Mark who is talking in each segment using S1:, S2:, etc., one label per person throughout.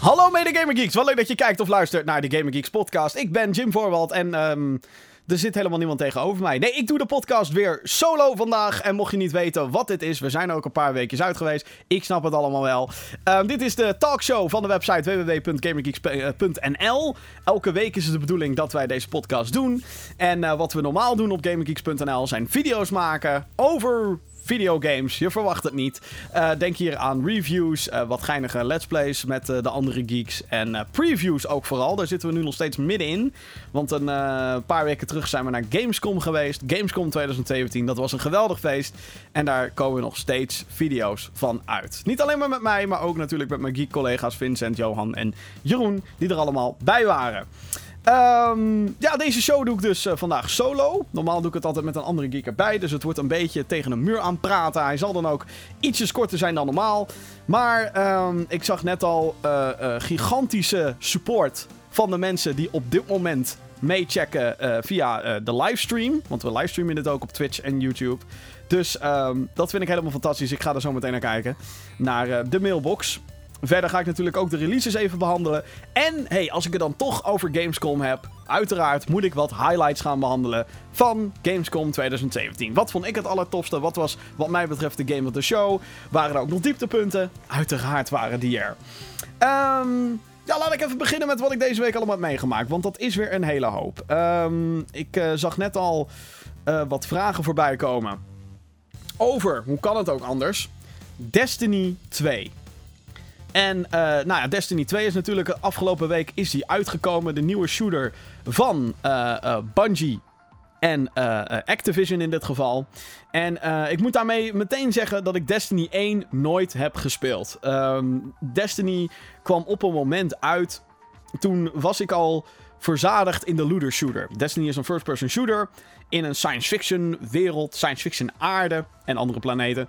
S1: Hallo mede Gamer Geeks, wat leuk dat je kijkt of luistert naar de Gamer Geeks podcast. Ik ben Jim Voorwald en ehm, er zit helemaal niemand tegenover mij. Nee, ik doe de podcast weer solo vandaag. En mocht je niet weten wat dit is, we zijn ook een paar weekjes uit geweest. Ik snap het allemaal wel. Ehm, dit is de talkshow van de website www.gamergeeks.nl. Elke week is het de bedoeling dat wij deze podcast doen. En eh, wat we normaal doen op gamergeeks.nl zijn video's maken over videogames. Je verwacht het niet. Uh, denk hier aan reviews, uh, wat geinige let's plays met uh, de andere geeks en previews ook vooral. Daar zitten we nu nog steeds middenin. Want een paar weken terug zijn we naar Gamescom geweest. Gamescom 2017, dat was een geweldig feest. En daar komen nog steeds video's van uit. Niet alleen maar met mij, maar ook natuurlijk met mijn geek collega's Vincent, Johan en Jeroen, die er allemaal bij waren. Um, ja, deze show doe ik dus uh, vandaag solo. Normaal doe ik het altijd met een andere geek erbij. Dus het wordt een beetje tegen een muur aan praten. Hij zal dan ook ietsjes korter zijn dan normaal. Maar um, ik zag net al uh, uh, gigantische support van de mensen die op dit moment meechecken via de livestream. Want we livestreamen dit ook op Twitch en YouTube. Dus um, dat vind ik helemaal fantastisch. Ik ga er zo meteen naar kijken. Naar de mailbox. Verder ga ik natuurlijk ook de releases even behandelen. En hey, als ik het dan toch over Gamescom heb, uiteraard moet ik wat highlights gaan behandelen van Gamescom 2017. Wat vond ik het allertofste? Wat was wat mij betreft de game of the show? Waren er ook nog dieptepunten? Uiteraard waren die er. Um, ja, laat ik even beginnen met wat ik deze week allemaal heb meegemaakt. Want dat is weer een hele hoop. Um, ik uh, zag net al uh, wat vragen voorbij komen. Over, hoe kan het ook anders? Destiny 2. En uh, nou ja, Destiny 2 is natuurlijk afgelopen week is die uitgekomen. De nieuwe shooter van uh, Bungie en Activision in dit geval. En ik moet daarmee meteen zeggen dat ik Destiny 1 nooit heb gespeeld. Um, Destiny kwam op een moment uit. Toen was ik al verzadigd in de looter shooter. Destiny is een first-person shooter in een science fiction wereld, science fiction aarde en andere planeten.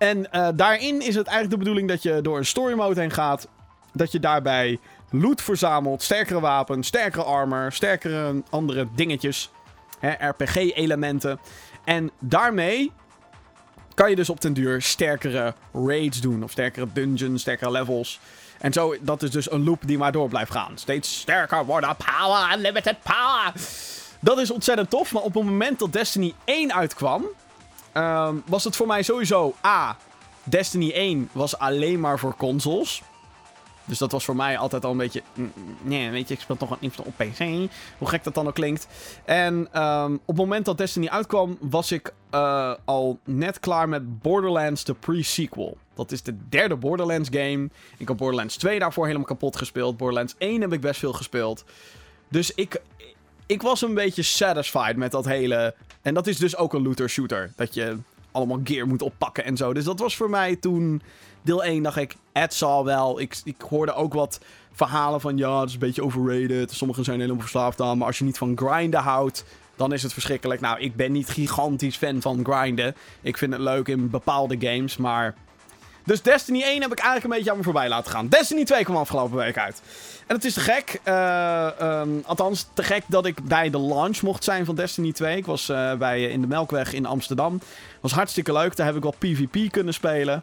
S1: En uh, daarin is het eigenlijk de bedoeling dat je door een story mode heen gaat. Dat je daarbij loot verzamelt, sterkere wapens, sterkere armor, sterkere andere dingetjes. RPG-elementen. En daarmee kan je dus op den duur sterkere raids doen. Of sterkere dungeons, sterkere levels. En zo, dat is dus een loop die maar door blijft gaan. Steeds sterker worden, power, unlimited power. Dat is ontzettend tof, maar op het moment dat Destiny 1 uitkwam... Um, was het voor mij sowieso A. Destiny 1 was alleen maar voor consoles. Dus dat was voor mij altijd al een beetje. Nee, weet je, ik speel toch niet op PC. Hoe gek dat dan ook klinkt. En um, op het moment dat Destiny uitkwam, was ik uh, al net klaar met Borderlands, de pre-sequel. Dat is de derde Borderlands game. Ik heb Borderlands 2 daarvoor helemaal kapot gespeeld. Borderlands 1 heb ik best veel gespeeld. Dus ik, ik was een beetje satisfied met dat hele. En dat is dus ook een looter shooter. Dat je allemaal gear moet oppakken en zo. Dus dat was voor mij toen deel 1 dacht ik, het zal wel. Ik, ik hoorde ook wat verhalen van ja, het is een beetje overrated. Sommigen zijn helemaal verslaafd aan. Maar als je niet van grinden houdt, dan is het verschrikkelijk. Nou, ik ben niet gigantisch fan van grinden. Ik vind het leuk in bepaalde games, maar... Dus Destiny 1 heb ik eigenlijk een beetje aan me voorbij laten gaan. Destiny 2 kwam afgelopen week uit. En het is te gek. Uh, um, althans, te gek dat ik bij de launch mocht zijn van Destiny 2. Ik was uh, bij, in de Melkweg in Amsterdam. Was hartstikke leuk. Daar heb ik wel PvP kunnen spelen.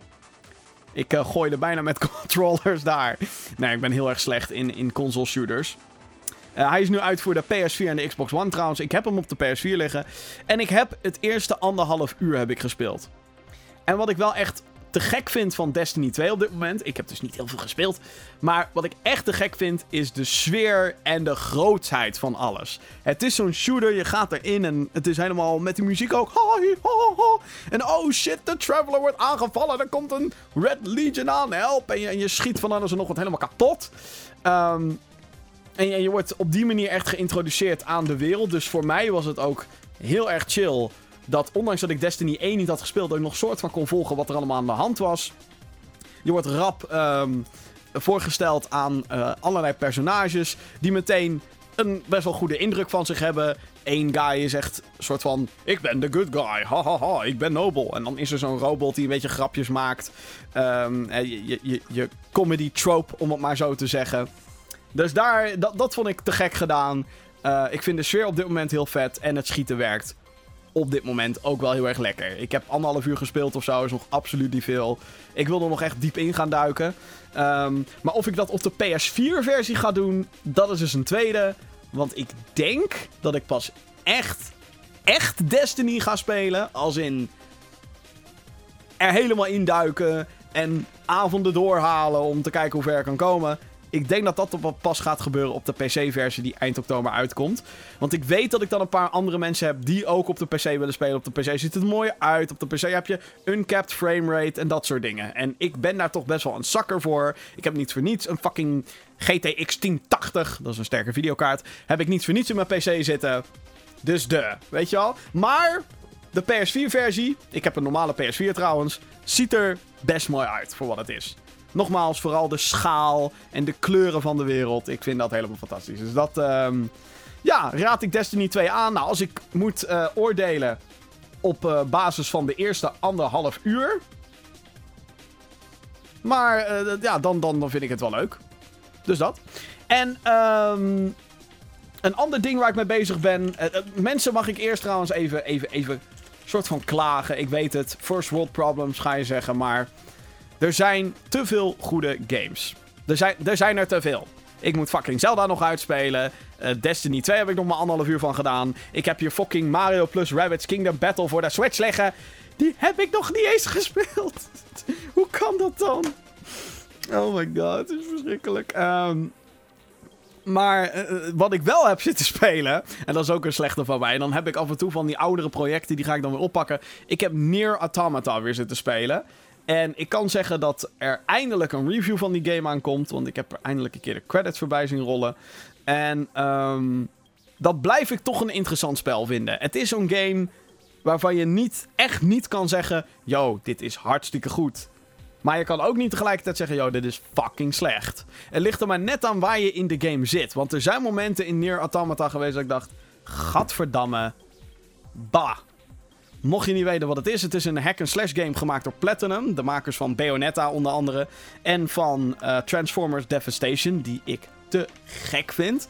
S1: Ik gooide bijna met controllers daar. Nee, ik ben heel erg slecht in, in console shooters. Hij is nu uit voor de PS4 en de Xbox One trouwens. Ik heb hem op de PS4 liggen. En ik heb het eerste anderhalf uur heb ik gespeeld. En wat ik wel echt gek vind van Destiny 2 op dit moment. Ik heb dus niet heel veel gespeeld. Maar wat ik echt te gek vind is de sfeer en de grootsheid van alles. Het is zo'n shooter, je gaat erin en het is helemaal met de muziek ook. En oh shit, de Traveler wordt aangevallen. Er komt een Red Legion aan, help. En je, en je schiet van alles en nog wat helemaal kapot. Um, en je wordt op die manier echt geïntroduceerd aan de wereld. Dus voor mij was het ook heel erg chill dat ondanks dat ik Destiny 1 niet had gespeeld, dat ik nog soort van kon volgen wat er allemaal aan de hand was. Je wordt rap um, voorgesteld aan uh, allerlei personages die meteen een best wel goede indruk van zich hebben. Eén guy is echt soort van: Ik ben de good guy, hahaha, ha, ha, ik ben nobel. En dan is er zo'n robot die een beetje grapjes maakt. Um, je, je, je comedy trope, om het maar zo te zeggen. Dus daar, dat, dat vond ik te gek gedaan. Uh, ik vind de sfeer op dit moment heel vet en het schieten werkt op dit moment ook wel heel erg lekker. Ik heb anderhalf uur gespeeld of zo, is nog absoluut niet veel. Ik wil er nog echt diep in gaan duiken. Ehm, maar of ik dat op de PS4-versie ga doen, dat is dus een tweede. Want ik denk dat ik pas echt, echt Destiny ga spelen. Als in er helemaal induiken en avonden doorhalen om te kijken hoe ver ik kan komen. Ik denk dat dat pas gaat gebeuren op de PC-versie die eind oktober uitkomt. Want ik weet dat ik dan een paar andere mensen heb die ook op de PC willen spelen. Op de PC ziet het mooi uit. Op de PC heb je uncapped framerate en dat soort dingen. En ik ben daar toch best wel een zakker voor. Ik heb niet voor niets een fucking GTX 1080, dat is een sterke videokaart, heb ik niet voor niets in mijn PC zitten. Dus de, weet je wel. Maar de PS4-versie, ik heb een normale PS4 trouwens, ziet er best mooi uit voor wat het is. Nogmaals, vooral de schaal en de kleuren van de wereld. Ik vind dat helemaal fantastisch. Dus dat, um, ja, raad ik Destiny 2 aan. Nou, als ik moet uh, oordelen op uh, basis van de eerste anderhalf uur. Maar uh, ja, dan, dan, dan vind ik het wel leuk. Dus dat. En um, een ander ding waar ik mee bezig ben. mensen mag ik eerst trouwens even, even, even soort van klagen. Ik weet het. First world problems ga je zeggen. Maar er zijn te veel goede games. Er zijn er, zijn er te veel. Ik moet fucking Zelda nog uitspelen. Uh, Destiny 2 heb ik nog maar anderhalf uur van gedaan. Ik heb hier fucking Mario plus Rabbids Kingdom Battle voor de Switch liggen. Die heb ik nog niet eens gespeeld. Hoe kan dat dan? Oh my god, het is verschrikkelijk. Um, maar uh, wat ik wel heb zitten spelen, en dat is ook een slechte van mij, en dan heb ik af en toe van die oudere projecten, die ga ik dan weer oppakken. Ik heb Near Automata weer zitten spelen. En ik kan zeggen dat er eindelijk een review van die game aankomt, want ik heb er eindelijk een keer de credits voorbij zien rollen. En um, dat blijf ik toch een interessant spel vinden. Het is zo'n game waarvan je niet, echt niet kan zeggen, yo, dit is hartstikke goed. Maar je kan ook niet tegelijkertijd zeggen, yo, dit is fucking slecht. Het ligt er maar net aan waar je in de game zit. Want er zijn momenten in Near Automata geweest dat ik dacht, gadverdamme, bah. Mocht je niet weten wat het is, het is een hack-and-slash game gemaakt door Platinum. De makers van Bayonetta onder andere. En van uh, Transformers Devastation, die ik te gek vind.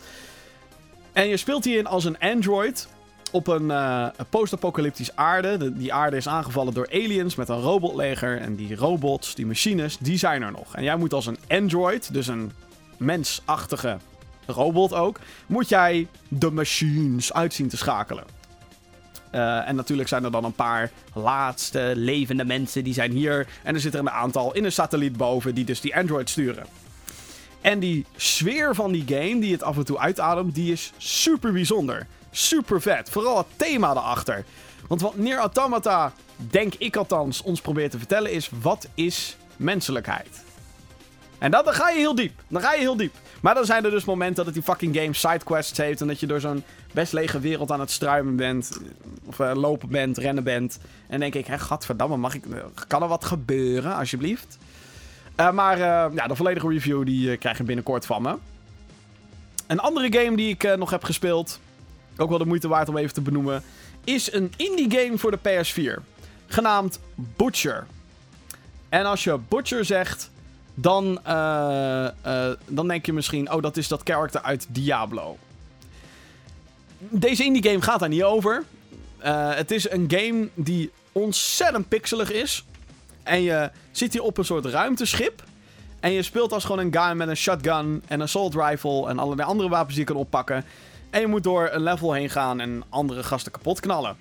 S1: En je speelt hierin als een android op een, uh, post-apocalyptisch aarde. die aarde is aangevallen door aliens met een robotleger. En die robots, die machines, die zijn er nog. En jij moet als een android, dus een mensachtige robot ook, moet jij de machines uitzien te schakelen. Uh, en natuurlijk zijn er dan een paar laatste levende mensen die zijn hier. En er zit er een aantal in een satelliet boven die dus die android sturen. En die sfeer van die game, die het af en toe uitademt, die is super bijzonder super vet. Vooral het thema erachter. Want wat Neer Automata, denk ik althans, ons probeert te vertellen is... wat is menselijkheid? En dat, dan ga je heel diep. Dan ga je heel diep. Maar dan zijn er dus momenten dat die fucking game sidequests heeft... en dat je door zo'n best lege wereld aan het struimen bent. Of uh, lopen bent, rennen bent. En denk ik, hè, gadverdamme, mag ik, kan er wat gebeuren, alsjeblieft? Uh, maar ja, de volledige review die krijg je binnenkort van me. Een andere game die ik nog heb gespeeld ook wel de moeite waard om even te benoemen, is een indie game voor de PS4. Genaamd Butcher. En als je Butcher zegt, dan, uh, uh, dan denk je misschien, oh, dat is dat karakter uit Diablo. Deze indie game gaat daar niet over. Uh, het is een game die ontzettend pixelig is. En je zit hier op een soort ruimteschip. En je speelt als gewoon een guy met een shotgun en een assault rifle en allerlei andere wapens die je kan oppakken. En je moet door een level heen gaan en andere gasten kapot knallen.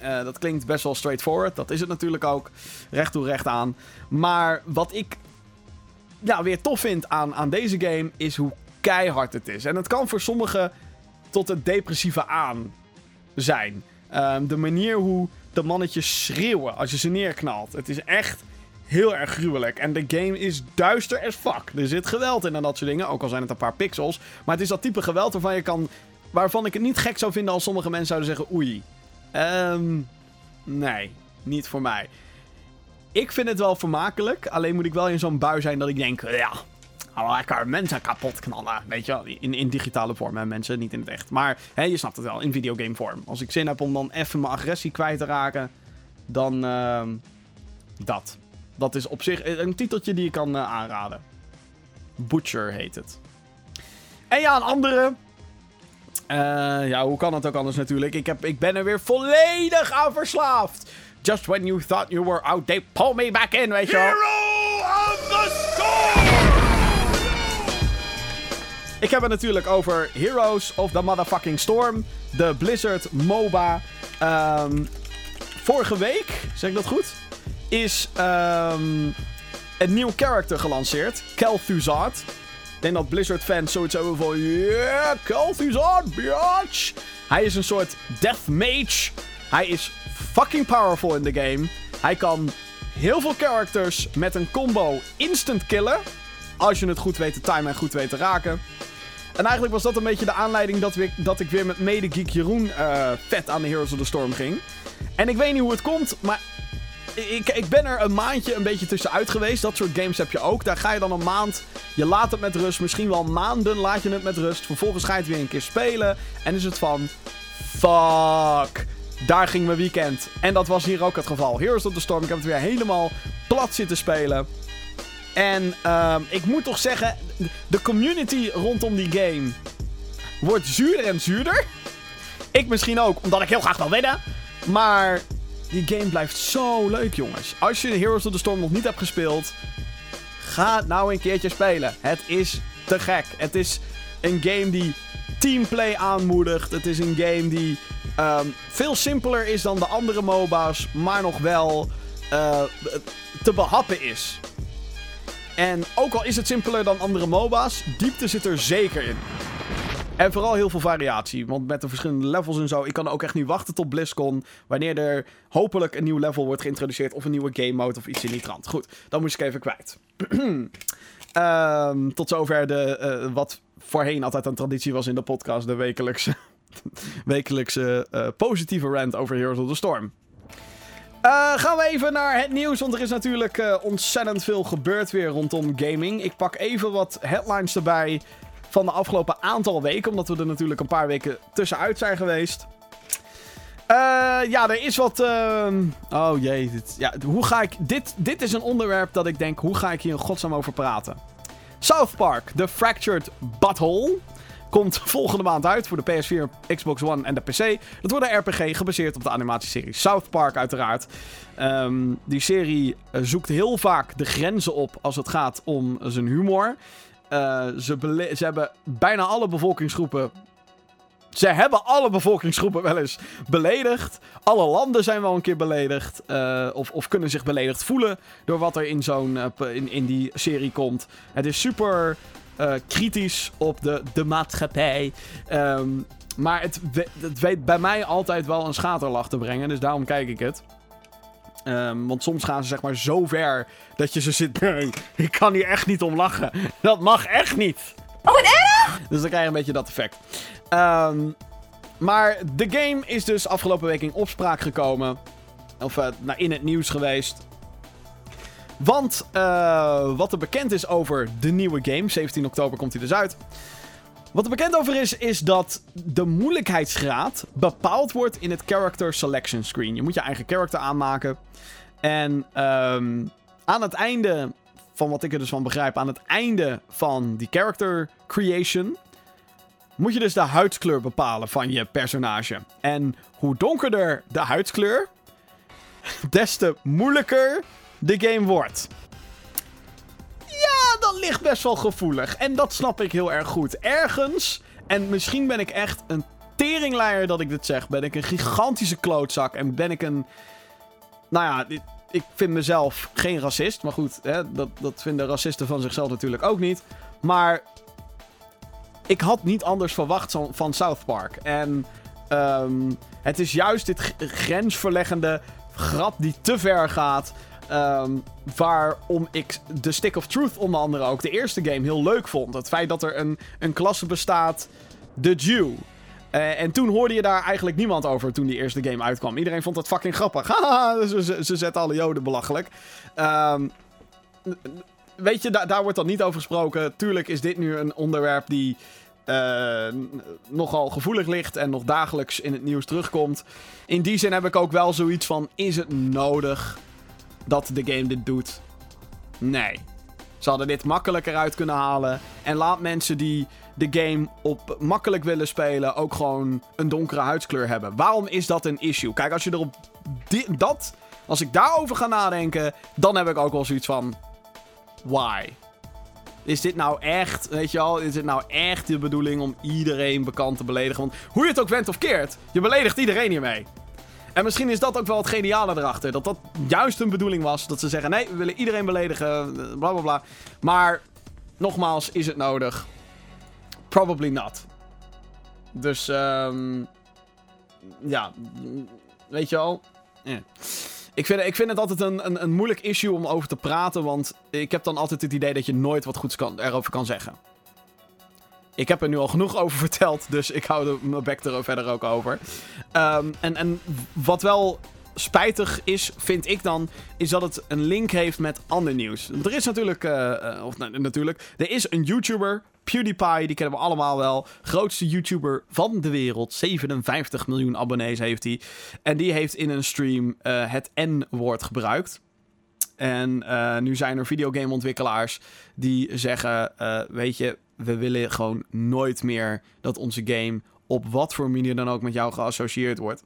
S1: Dat klinkt best wel straightforward. Dat is het natuurlijk ook. Recht toe, recht aan. Maar wat ik ja, weer tof vind aan, aan deze game is hoe keihard het is. En het kan voor sommigen tot het depressieve aan zijn. Um, de manier hoe de mannetjes schreeuwen als je ze neerknalt. Het is echt heel erg gruwelijk. En de game is duister as fuck. Er zit geweld in en dat soort dingen. Ook al zijn het een paar pixels. Maar het is dat type geweld waarvan je kan Waarvan ik het niet gek zou vinden als sommige mensen zouden zeggen: oei. Um, nee, niet voor mij. Ik vind het wel vermakelijk. Alleen moet ik wel in zo'n bui zijn dat ik denk: ja, lekker mensen kapot knallen. Weet je wel, in, in digitale vorm, hè, mensen, niet in het echt. Maar hè, je snapt het wel, in videogame vorm. Als ik zin heb om dan even mijn agressie kwijt te raken, dan uh, dat. Dat is op zich een titeltje die je kan uh, aanraden. Butcher heet het. En ja, een andere Uh, ja, hoe kan het ook anders natuurlijk? Ik, heb, ik ben er weer volledig aan verslaafd. Just when you thought you were out, they pull me back in, weet je wel.
S2: Hero of the Storm!
S1: Ik heb het natuurlijk over Heroes of the Motherfucking Storm. De Blizzard MOBA. Um, vorige week, zeg ik dat goed? Is um, een nieuw character gelanceerd. Kel'Thuzad. Ik denk dat Blizzard-fans zoiets hebben van... Yeah, Kel'Thuzad, bitch! Hij is een soort death mage. Hij is fucking powerful in de game. Hij kan heel veel characters met een combo instant killen. Als je het goed weet te timen en goed weet te raken. En eigenlijk was dat een beetje de aanleiding dat, dat ik weer met mede-geek Jeroen uh, vet aan de Heroes of the Storm ging. En ik weet niet hoe het komt, maar ik, ik ben er een maandje een beetje tussenuit geweest. Dat soort games heb je ook. Daar ga je dan een maand, je laat het met rust. Misschien wel maanden laat je het met rust. Vervolgens ga je het weer een keer spelen. En is het van, fuck, daar ging mijn weekend. En dat was hier ook het geval. Heroes of the Storm, ik heb het weer helemaal plat zitten spelen. En uh, ik moet toch zeggen, de community rondom die game wordt zuurder en zuurder. Ik misschien ook, omdat ik heel graag wil winnen. Maar die game blijft zo leuk, jongens. Als je Heroes of the Storm nog niet hebt gespeeld, ga het nou een keertje spelen. Het is te gek. Het is een game die teamplay aanmoedigt. Het is een game die um, veel simpeler is dan de andere MOBA's, maar nog wel uh, te behappen is. En ook al is het simpeler dan andere MOBA's, diepte zit er zeker in. En vooral heel veel variatie. Want met de verschillende levels en zo. Ik kan ook echt niet wachten tot BlizzCon. Wanneer er hopelijk een nieuw level wordt geïntroduceerd. Of een nieuwe game mode of iets in die trant. Goed, dan moest ik even kwijt. um, tot zover de, uh, wat voorheen altijd een traditie was in de podcast. De wekelijkse, wekelijkse uh, positieve rant over Heroes of the Storm. Uh, gaan we even naar het nieuws, want er is natuurlijk uh, ontzettend veel gebeurd weer rondom gaming. Ik pak even wat headlines erbij van de afgelopen aantal weken, omdat we er natuurlijk een paar weken tussenuit zijn geweest. Ja, er is wat. Oh jee. Dit, ja, hoe ga ik. Dit, dit is een onderwerp dat ik denk. Hoe ga ik hier in godsnaam over praten? South Park, The Fractured Butthole. Komt volgende maand uit voor de PS4, Xbox One en de PC. Dat wordt een RPG gebaseerd op de animatieserie South Park, uiteraard. Um, die serie uh, zoekt heel vaak de grenzen op als het gaat om zijn humor. Uh, ze, ze hebben bijna alle bevolkingsgroepen ze hebben alle bevolkingsgroepen wel eens beledigd. Alle landen zijn wel een keer beledigd. Uh, of, of kunnen zich beledigd voelen door wat er in, zo'n, in, in die serie komt. Het is super uh, kritisch op de, de maatschappij. Um, maar het, het weet bij mij altijd wel een schaterlach te brengen. Dus daarom kijk ik het. Um, want soms gaan ze zeg maar zo ver dat je ze zit. Nee, ik kan hier echt niet om lachen. Dat mag echt niet.
S3: Oh, wat erg!
S1: Dus dan krijg je een beetje dat effect. Um, maar de game is dus afgelopen week in opspraak gekomen. Of uh, nou, in het nieuws geweest. Want uh, wat er bekend is over de nieuwe game, 17 oktober komt hij dus uit. Wat er bekend over is, is dat de moeilijkheidsgraad bepaald wordt in het character selection screen. Je moet je eigen character aanmaken. En um, aan het einde, van wat ik er dus van begrijp, aan het einde van die character creation, moet je dus de huidskleur bepalen van je personage. En hoe donkerder de huidskleur, des te moeilijker de game wordt. Ja, dat ligt best wel gevoelig. En dat snap ik heel erg goed. Ergens, en misschien ben ik echt een teringleier dat ik dit zeg, ben ik een gigantische klootzak en ben ik een. Nou ja, ik vind mezelf geen racist. Maar goed, hè, dat, dat vinden racisten van zichzelf natuurlijk ook niet. Maar ik had niet anders verwacht van South Park. En um, het is juist dit grensverleggende grap die te ver gaat. Um, waarom ik de Stick of Truth onder andere ook de eerste game heel leuk vond. Het feit dat er een, een klasse bestaat, de Jew. Uh, en toen hoorde je daar eigenlijk niemand over toen die eerste game uitkwam. Iedereen vond het fucking grappig. Ze, ze, ze zetten alle joden belachelijk. Um, weet je, da daar wordt dan niet over gesproken. Tuurlijk is dit nu een onderwerp die uh, nogal gevoelig ligt en nog dagelijks in het nieuws terugkomt. In die zin heb ik ook wel zoiets van: is het nodig dat de game dit doet? Nee. Ze hadden dit makkelijker uit kunnen halen. En laat mensen die de game op makkelijk willen spelen ook gewoon een donkere huidskleur hebben. Waarom is dat een issue? Kijk, als je erop dat, als ik daarover ga nadenken, dan heb ik ook wel zoiets van, why? Is dit nou echt, weet je al, is dit nou echt de bedoeling om iedereen bekend te beledigen? Want hoe je het ook went of keert, je beledigt iedereen hiermee. En misschien is dat ook wel het geniale erachter. Dat dat juist hun bedoeling was. Dat ze zeggen, nee, we willen iedereen beledigen, bla bla bla. Maar, nogmaals, is het nodig? Probably not. Dus, um, ja, weet je al. Ik vind, ik vind het altijd een, een, een, moeilijk issue om over te praten, want ik heb dan altijd het idee dat je nooit wat goeds kan, erover kan zeggen. Ik heb er nu al genoeg over verteld, dus ik hou mijn bek er verder ook over. Um, en, en wat wel spijtig is, vind ik dan, is dat het een link heeft met ander nieuws. Er is natuurlijk, uh, of nou, natuurlijk, er is een YouTuber, PewDiePie, die kennen we allemaal wel. Grootste YouTuber van de wereld. 57 miljoen abonnees heeft hij. En die heeft in een stream uh, het N-woord gebruikt. En nu zijn er videogameontwikkelaars die zeggen: Weet je, we willen gewoon nooit meer dat onze game op wat voor manier dan ook met jou geassocieerd wordt.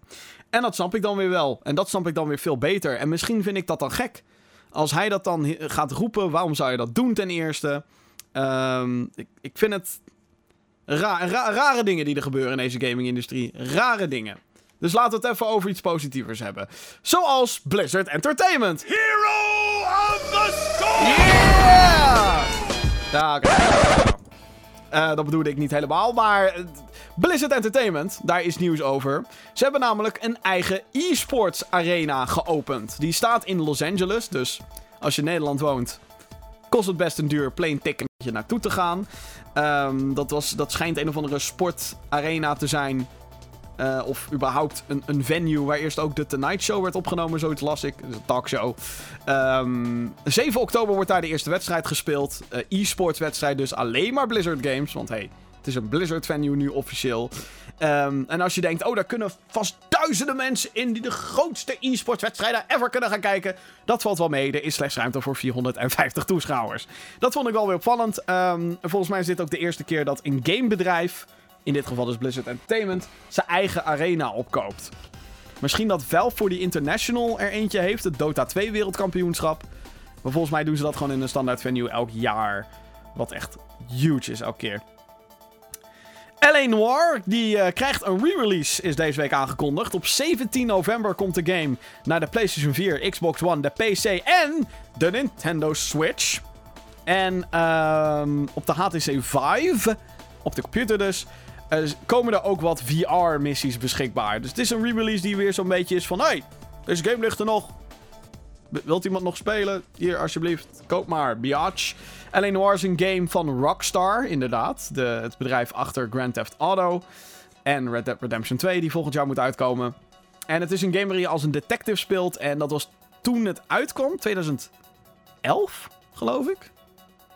S1: En dat snap ik dan weer wel. En dat snap ik dan weer veel beter. En misschien vind ik dat dan gek. Als hij dat dan gaat roepen, waarom zou je dat doen ten eerste? Um, ik, ik vind het ra ra rare dingen die er gebeuren in deze gaming-industrie. Rare dingen. Dus laten we het even over iets positievers hebben. Zoals Blizzard Entertainment.
S2: Hero of the Storm!
S1: Yeah! Ja. Okay. Uh, dat bedoelde ik niet helemaal, maar... Blizzard Entertainment, daar is nieuws over. Ze hebben namelijk een eigen e-sports arena geopend. Die staat in Los Angeles, dus als je in Nederland woont, kost het best een duur plane ticket naartoe te gaan. Um, dat, was, dat schijnt een of andere sportarena te zijn. Uh, of überhaupt een, een venue waar eerst ook de Tonight Show werd opgenomen, zoiets las ik. Dus een talkshow. Um, 7 oktober wordt daar de eerste wedstrijd gespeeld. Uh, e-sports wedstrijd, dus alleen maar Blizzard Games. Want hey, het is een Blizzard venue nu officieel. Um, en als je denkt, oh, daar kunnen vast duizenden mensen in die de grootste e-sports wedstrijden ever kunnen gaan kijken. Dat valt wel mee. Er is slechts ruimte voor 450 toeschouwers. Dat vond ik wel weer opvallend. Um, volgens mij is dit ook de eerste keer dat een gamebedrijf, in dit geval dus Blizzard Entertainment, zijn eigen arena opkoopt. Misschien dat Valve voor die International er eentje heeft, het Dota 2 wereldkampioenschap. Maar volgens mij doen ze dat gewoon in een standaard venue elk jaar. Wat echt huge is elke keer. L.A. Noir, die uh, krijgt een re-release, is deze week aangekondigd. Op 17 november komt de game naar de PlayStation 4, Xbox One, de PC en de Nintendo Switch. En um, op de HTC Vive, op de computer dus, komen er ook wat VR-missies beschikbaar. Dus het is een re-release die weer zo'n beetje is van... Hey, deze game ligt er nog. Wilt iemand nog spelen? Hier, alsjeblieft, koop maar. Biatch. L.A. Noir is een game van Rockstar, inderdaad. De, het bedrijf achter Grand Theft Auto. En Red Dead Redemption 2, die volgend jaar moet uitkomen. En het is een game waar je als een detective speelt. En dat was toen het uitkwam, 2011, geloof ik.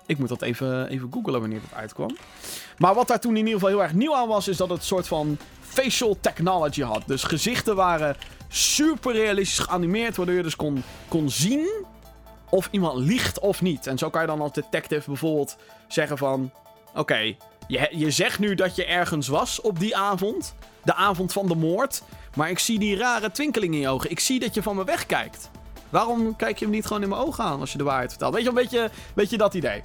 S1: Ik moet dat even, even googlen wanneer het uitkwam. Maar wat daar toen in ieder geval heel erg nieuw aan was, is dat het een soort van facial technology had. Dus gezichten waren super realistisch geanimeerd, waardoor je dus kon, kon zien of iemand liegt of niet. En zo kan je dan als detective bijvoorbeeld zeggen van... Oké, je, je zegt nu dat je ergens was op die avond. De avond van de moord. Maar ik zie die rare twinkeling in je ogen. Ik zie dat je van me wegkijkt. Waarom kijk je hem niet gewoon in mijn ogen aan als je de waarheid vertelt? Weet je, een beetje, beetje dat idee.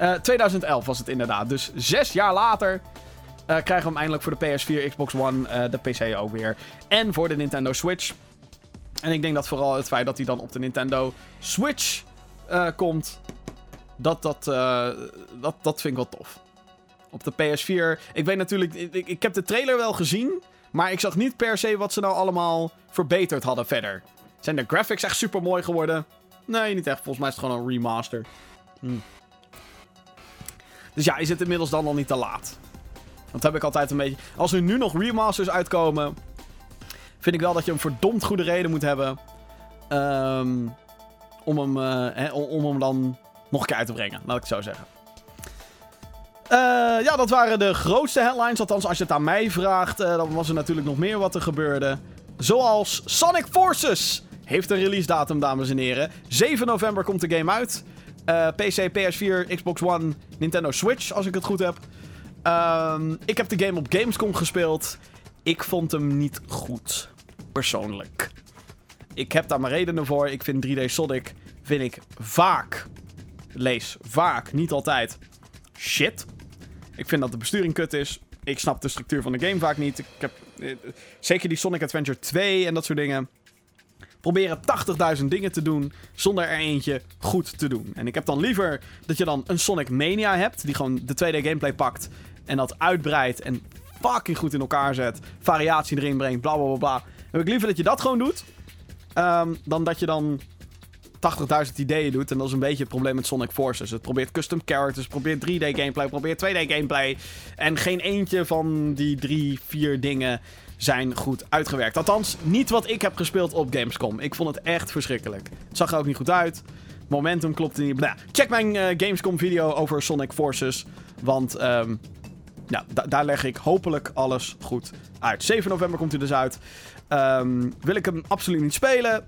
S1: Uh, 2011 was het inderdaad. Dus zes jaar later uh, krijgen we hem eindelijk voor de PS4, Xbox One, uh, de PC ook weer. En voor de Nintendo Switch. En ik denk dat vooral het feit dat hij dan op de Nintendo Switch komt, dat, dat, dat, dat vind ik wel tof. Op de PS4, ik weet natuurlijk, ik, ik heb de trailer wel gezien, maar ik zag niet per se wat ze nou allemaal verbeterd hadden verder. Zijn de graphics echt super mooi geworden? Nee, niet echt. Volgens mij is het gewoon een remaster. Hm. Dus ja, is het inmiddels dan al niet te laat? Dat heb ik altijd een beetje. Als er nu nog remasters uitkomen, vind ik wel dat je een verdomd goede reden moet hebben. Um, om, hem, uh, om hem dan nog een keer uit te brengen, laat ik zo zeggen. Uh, ja, dat waren de grootste headlines. Althans, als je het aan mij vraagt, uh, dan was er natuurlijk nog meer wat er gebeurde. Zoals Sonic Forces heeft een release datum, dames en heren. 7 november komt de game uit. PC, PS4, Xbox One, Nintendo Switch, als ik het goed heb. Ehm, ik heb de game op Gamescom gespeeld. Ik vond hem niet goed. Persoonlijk. Ik heb daar mijn redenen voor. Ik vind 3D Sonic vind ik vaak, lees vaak, niet altijd, shit. Ik vind dat de besturing kut is. Ik snap de structuur van de game vaak niet. Ik heb eh, zeker die Sonic Adventure 2 en dat soort dingen. Proberen 80.000 dingen te doen zonder er eentje goed te doen. En ik heb dan liever dat je dan een Sonic Mania hebt, die gewoon de 2D gameplay pakt en dat uitbreidt en fucking goed in elkaar zet. Variatie erin brengt, bla bla bla heb ik liever dat je dat gewoon doet. ehm, dan dat je dan 80.000 ideeën doet. En dat is een beetje het probleem met Sonic Forces. Het probeert custom characters, probeert 3D gameplay, probeert 2D gameplay. En geen eentje van die drie, vier dingen zijn goed uitgewerkt. Althans, niet wat ik heb gespeeld op Gamescom. Ik vond het echt verschrikkelijk. Het zag er ook niet goed uit. Momentum klopte niet. Nou, check mijn eh, Gamescom video over Sonic Forces. Want ehm, daar leg ik hopelijk alles goed uit. 7 november komt hij dus uit. Ehm, wil ik hem absoluut niet spelen?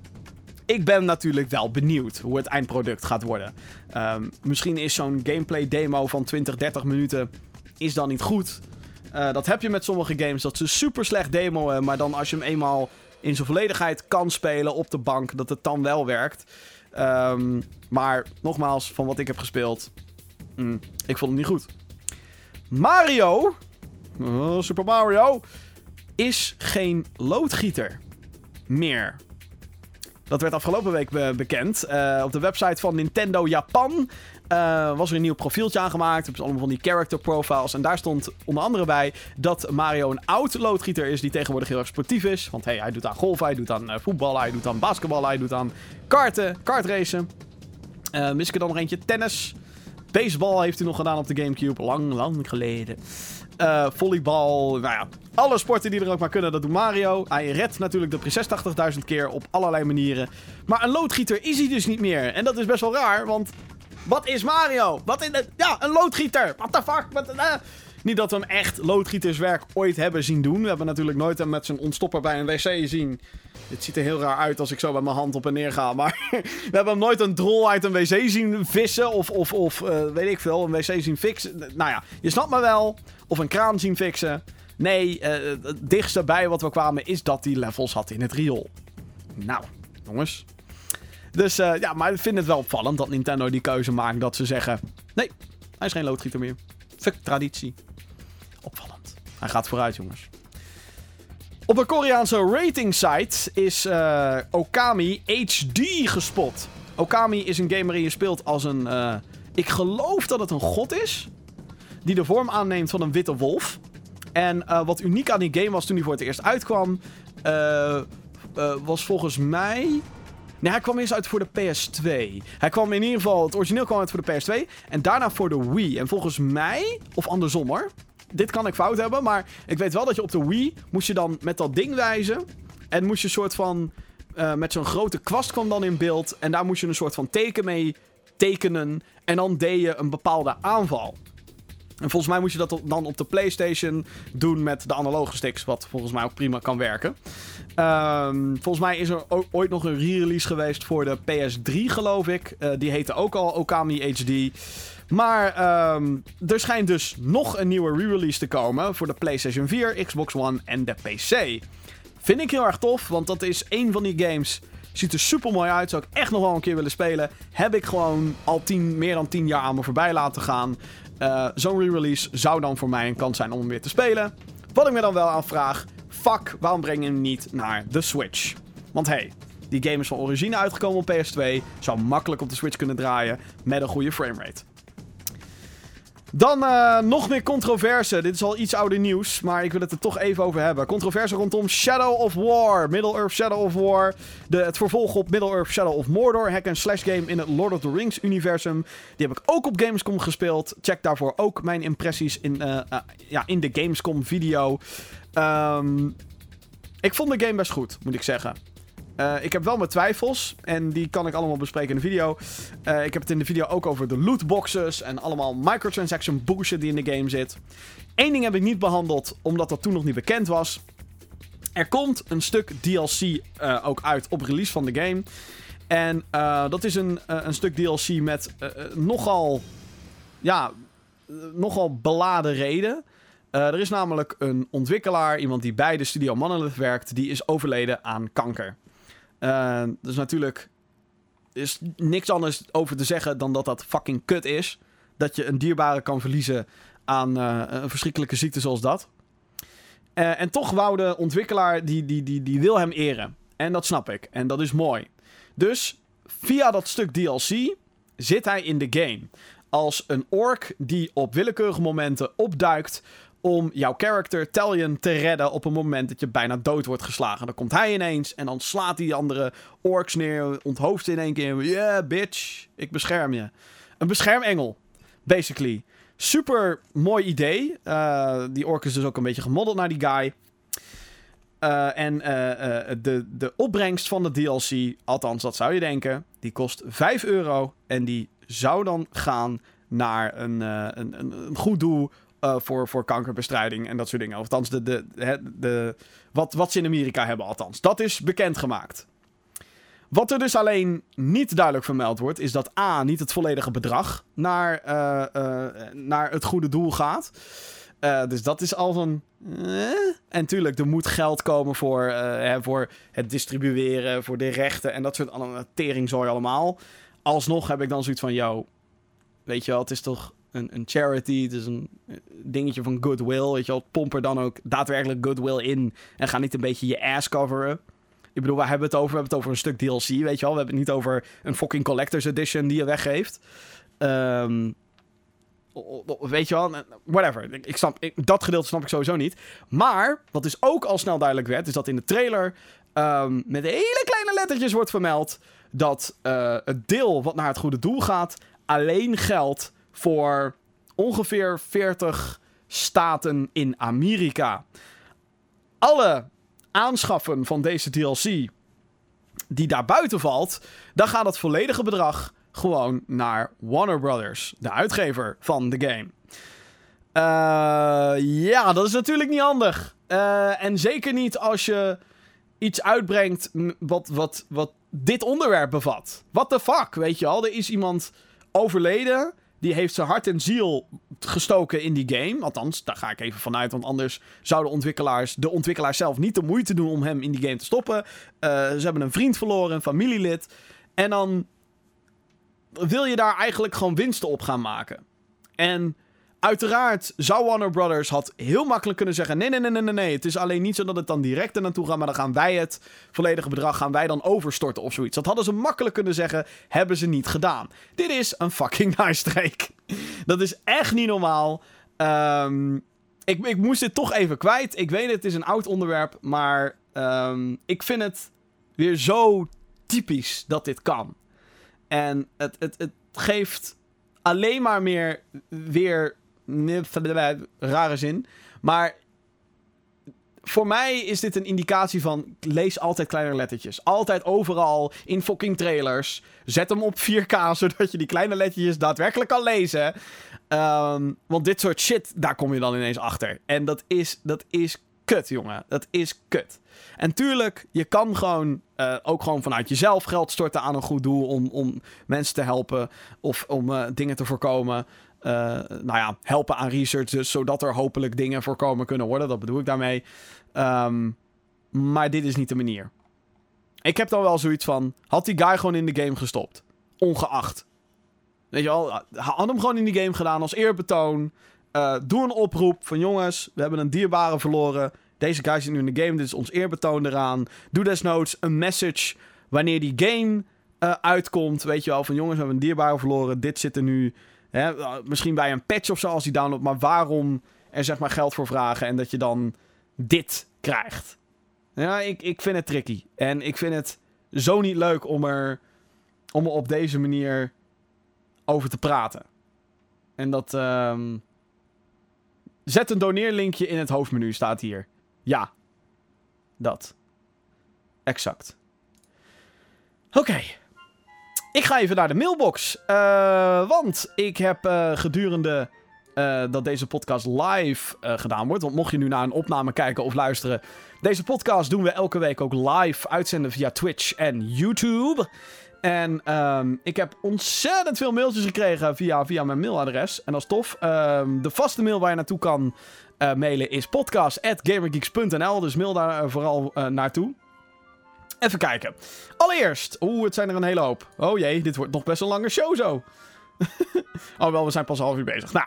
S1: Ik ben natuurlijk wel benieuwd hoe het eindproduct gaat worden. Ehm, misschien is zo'n gameplay demo van 20, 30 minuten is dan niet goed. Eh, dat heb je met sommige games, dat ze super slecht demoen, maar dan als je hem eenmaal in zijn volledigheid kan spelen op de bank, dat het dan wel werkt. Ehm, maar nogmaals, van wat ik heb gespeeld, mm, ik vond hem niet goed. Mario, oh, Super Mario, is geen loodgieter meer. Dat werd afgelopen week be- bekend. Eh, op de website van Nintendo Japan eh, was er een nieuw profieltje aangemaakt. Hebben ze allemaal van die character profiles. En daar stond onder andere bij dat Mario een oud loodgieter is die tegenwoordig heel erg sportief is. Want hey, hij doet aan golfen, hij doet aan eh, voetballen, hij doet aan basketballen, hij doet aan karten, kartracen. Eh mis ik er dan nog eentje? Tennis. Baseball heeft hij nog gedaan op de Gamecube. Lang, lang geleden. Eh, volleybal. Nou ja, alle sporten die er ook maar kunnen, dat doet Mario. Hij redt natuurlijk de prinses 80.000 keer op allerlei manieren. Maar een loodgieter is hij dus niet meer. En dat is best wel raar, want wat is Mario? Wat in. Ja, een loodgieter. What the fuck? Eh? Niet dat we hem echt loodgieterswerk ooit hebben zien doen. We hebben natuurlijk nooit hem met zijn ontstopper bij een wc zien. Dit ziet er heel raar uit als ik zo met mijn hand op en neer ga. Maar we hebben hem nooit een drol uit een wc zien vissen. Of, of, of eh, weet ik veel, een wc zien fixen. Nou ja, je snapt me wel. Of een kraan zien fixen. Nee, eh, het dichtste bij wat we kwamen is dat hij levels had in het riool. Nou, jongens. Dus eh, ja, maar ik vind het wel opvallend dat Nintendo die keuze maakt dat ze zeggen... Nee, hij is geen loodgieter meer. Fuck traditie. Opvallend. Hij gaat vooruit, jongens. Op een Koreaanse rating site is eh, Okami HD gespot. Okami is een game waarin je speelt als een... eh, ik geloof dat het een god is. Die de vorm aanneemt van een witte wolf. En wat uniek aan die game was toen hij voor het eerst uitkwam... was volgens mij... Nee, hij kwam eerst uit voor de PS2. Hij kwam in ieder geval... Het origineel kwam uit voor de PS2. En daarna voor de Wii. En volgens mij... Of andersom hoor. Dit kan ik fout hebben. Maar ik weet wel dat je op de Wii... Moest je dan met dat ding wijzen. En moest je een soort van... eh, met zo'n grote kwast kwam dan in beeld. En daar moest je een soort van teken mee tekenen. En dan deed je een bepaalde aanval. En volgens mij moest je dat dan op de PlayStation doen met de analoge sticks. Wat volgens mij ook prima kan werken. Ehm, volgens mij is er ooit nog een re-release geweest voor de PS3, geloof ik. Eh, die heette ook al Okami HD. Maar ehm, er schijnt dus nog een nieuwe re-release te komen voor de PlayStation 4, Xbox One en de PC. Vind ik heel erg tof, want dat is een van die games. Ziet er super mooi uit. Zou ik echt nog wel een keer willen spelen. Heb ik gewoon al tien, meer dan 10 jaar aan me voorbij laten gaan. Eh, Zo'n re-release zou dan voor mij een kans zijn om hem weer te spelen. Wat ik me dan wel afvraag. Fuck, waarom breng je hem niet naar de Switch? Want hey, die game is van origine uitgekomen op PS2. Zou makkelijk op de Switch kunnen draaien met een goede framerate. Dan eh, nog meer controverse. Dit is al iets ouder nieuws, maar ik wil het er toch even over hebben. Controverse rondom Shadow of War. Middle-earth Shadow of War. De, het vervolg op Middle-earth Shadow of Mordor. Hack-and-slash game in het Lord of the Rings universum. Die heb ik ook op Gamescom gespeeld. Check daarvoor ook mijn impressies in, eh, eh, ja, in de Gamescom video. Ehm, ik vond de game best goed, moet ik zeggen. Eh, ik heb wel mijn twijfels. En die kan ik allemaal bespreken in de video. Eh, ik heb het in de video ook over de lootboxes. En allemaal microtransaction bullshit die in de game zit. Eén ding heb ik niet behandeld, omdat dat toen nog niet bekend was. Er komt een stuk DLC eh, ook uit op release van de game. En dat is een, een stuk DLC met nogal. Ja, nogal beladen reden. Er is namelijk een ontwikkelaar, iemand die bij de studio Monolith werkt, die is overleden aan kanker. Uh, dus natuurlijk is niks anders over te zeggen dan dat dat fucking kut is. Dat je een dierbare kan verliezen aan uh, een verschrikkelijke ziekte zoals dat. Uh, en toch wou de ontwikkelaar, die, die, die, die wil hem eren. En dat snap ik. En dat is mooi. Dus via dat stuk DLC zit hij in de game. Als een ork die op willekeurige momenten opduikt om jouw character Talion te redden op een moment dat je bijna dood wordt geslagen. Dan komt hij ineens en dan slaat hij andere orks neer, onthoofd in één keer. Yeah, bitch, ik bescherm je. Een beschermengel, basically. Super mooi idee. Uh, die ork is dus ook een beetje gemodeld naar die guy. Uh, en uh, de, de opbrengst van de DLC, althans dat zou je denken, die kost 5 euro. En die zou dan gaan naar een, een, een, een goed doel uh, voor, voor kankerbestrijding en dat soort dingen. Althans, de, de, de, wat, wat ze in Amerika hebben, althans. Dat is bekendgemaakt. Wat er dus alleen niet duidelijk vermeld wordt, is dat A. niet het volledige bedrag naar, uh, uh, naar het goede doel gaat. dus dat is al van. En tuurlijk, er moet geld komen voor, hè, voor het distribueren, voor de rechten en dat soort teringzooi allemaal. Alsnog heb ik dan zoiets van: yo, weet je wel, het is toch een, een charity. Het is een dingetje van goodwill. Weet je wel, pomp er dan ook daadwerkelijk goodwill in. En ga niet een beetje je ass coveren. Ik bedoel, waar hebben we het over? We hebben het over een stuk DLC, weet je wel. We hebben het niet over een fucking collector's edition die je weggeeft. Um, weet je wel, whatever. Ik snap, dat gedeelte snap ik sowieso niet. Maar, wat dus ook al snel duidelijk werd, is dat in de trailer um, met hele kleine lettertjes wordt vermeld dat uh, het deel wat naar het goede doel gaat alleen geldt voor ongeveer 40 staten in Amerika. Alle aanschaffen van deze DLC die daar buiten valt, dan gaat het volledige bedrag gewoon naar Warner Brothers, de uitgever van de game. Uh, ja, dat is natuurlijk niet handig. Uh, en zeker niet als je iets uitbrengt wat, wat, wat dit onderwerp bevat. What the fuck, weet je al? Er is iemand overleden die heeft zijn hart en ziel gestoken in die game. Althans, daar ga ik even vanuit. Want anders zouden ontwikkelaars, de ontwikkelaars zelf niet de moeite doen om hem in die game te stoppen. Uh, ze hebben een vriend verloren, een familielid. En dan wil je daar eigenlijk gewoon winsten op gaan maken. En Uiteraard zou Warner Brothers had heel makkelijk kunnen zeggen: nee, nee, nee, nee, nee. Het is alleen niet zo dat het dan direct er naartoe gaat, maar dan gaan wij het volledige bedrag gaan wij dan overstorten of zoiets. Dat hadden ze makkelijk kunnen zeggen, hebben ze niet gedaan. Dit is een fucking nice streek. Dat is echt niet normaal. Um, ik, ik moest dit toch even kwijt. Ik weet het is een oud onderwerp, maar um, ik vind het weer zo typisch dat dit kan. En het, het, het geeft alleen maar meer weer rare zin. Maar voor mij is dit een indicatie van lees altijd kleine lettertjes. Altijd overal in fucking trailers. Zet hem op 4K zodat je die kleine lettertjes daadwerkelijk kan lezen. Um, want dit soort shit, daar kom je dan ineens achter. En dat is, dat is kut, jongen. Dat is kut. En tuurlijk, je kan gewoon uh, ook gewoon vanuit jezelf geld storten aan een goed doel om, om mensen te helpen of om uh, dingen te voorkomen. Uh, nou ja, helpen aan research, dus, zodat er hopelijk dingen voorkomen kunnen worden. Dat bedoel ik daarmee. Um, maar dit is niet de manier. Ik heb dan wel zoiets van: had die guy gewoon in de game gestopt? Ongeacht. Weet je wel, had hem gewoon in die game gedaan als eerbetoon. Uh, doe een oproep van jongens, we hebben een dierbare verloren. Deze guy zit nu in de game, dit is ons eerbetoon eraan. Doe desnoods een message wanneer die game uh, uitkomt. Weet je wel, van jongens, we hebben een dierbare verloren. Dit zit er nu. Misschien bij een patch of zo als die download. Maar waarom er zeg maar geld voor vragen en dat je dan dit krijgt? Ja, ik, ik vind het tricky. En ik vind het zo niet leuk om er, om er op deze manier over te praten. En dat. Um... Zet een doneerlinkje in het hoofdmenu, staat hier. Ja. Dat. Exact. Oké. Ik ga even naar de mailbox. Uh, want ik heb uh, gedurende uh, dat deze podcast live gedaan wordt. Want mocht je nu naar een opname kijken of luisteren. Deze podcast doen we elke week ook live uitzenden via Twitch en YouTube. En ehm, ik heb ontzettend veel mailtjes gekregen via, via mijn mailadres. En dat is tof. Ehm, de vaste mail waar je naartoe kan eh, mailen is podcast.gamergeeks.nl. Dus mail daar eh, vooral eh, naartoe. Even kijken. Allereerst. Oeh, het zijn er een hele hoop. Oh jee, dit wordt nog best een lange show zo. oh wel, we zijn pas half uur bezig. Nou,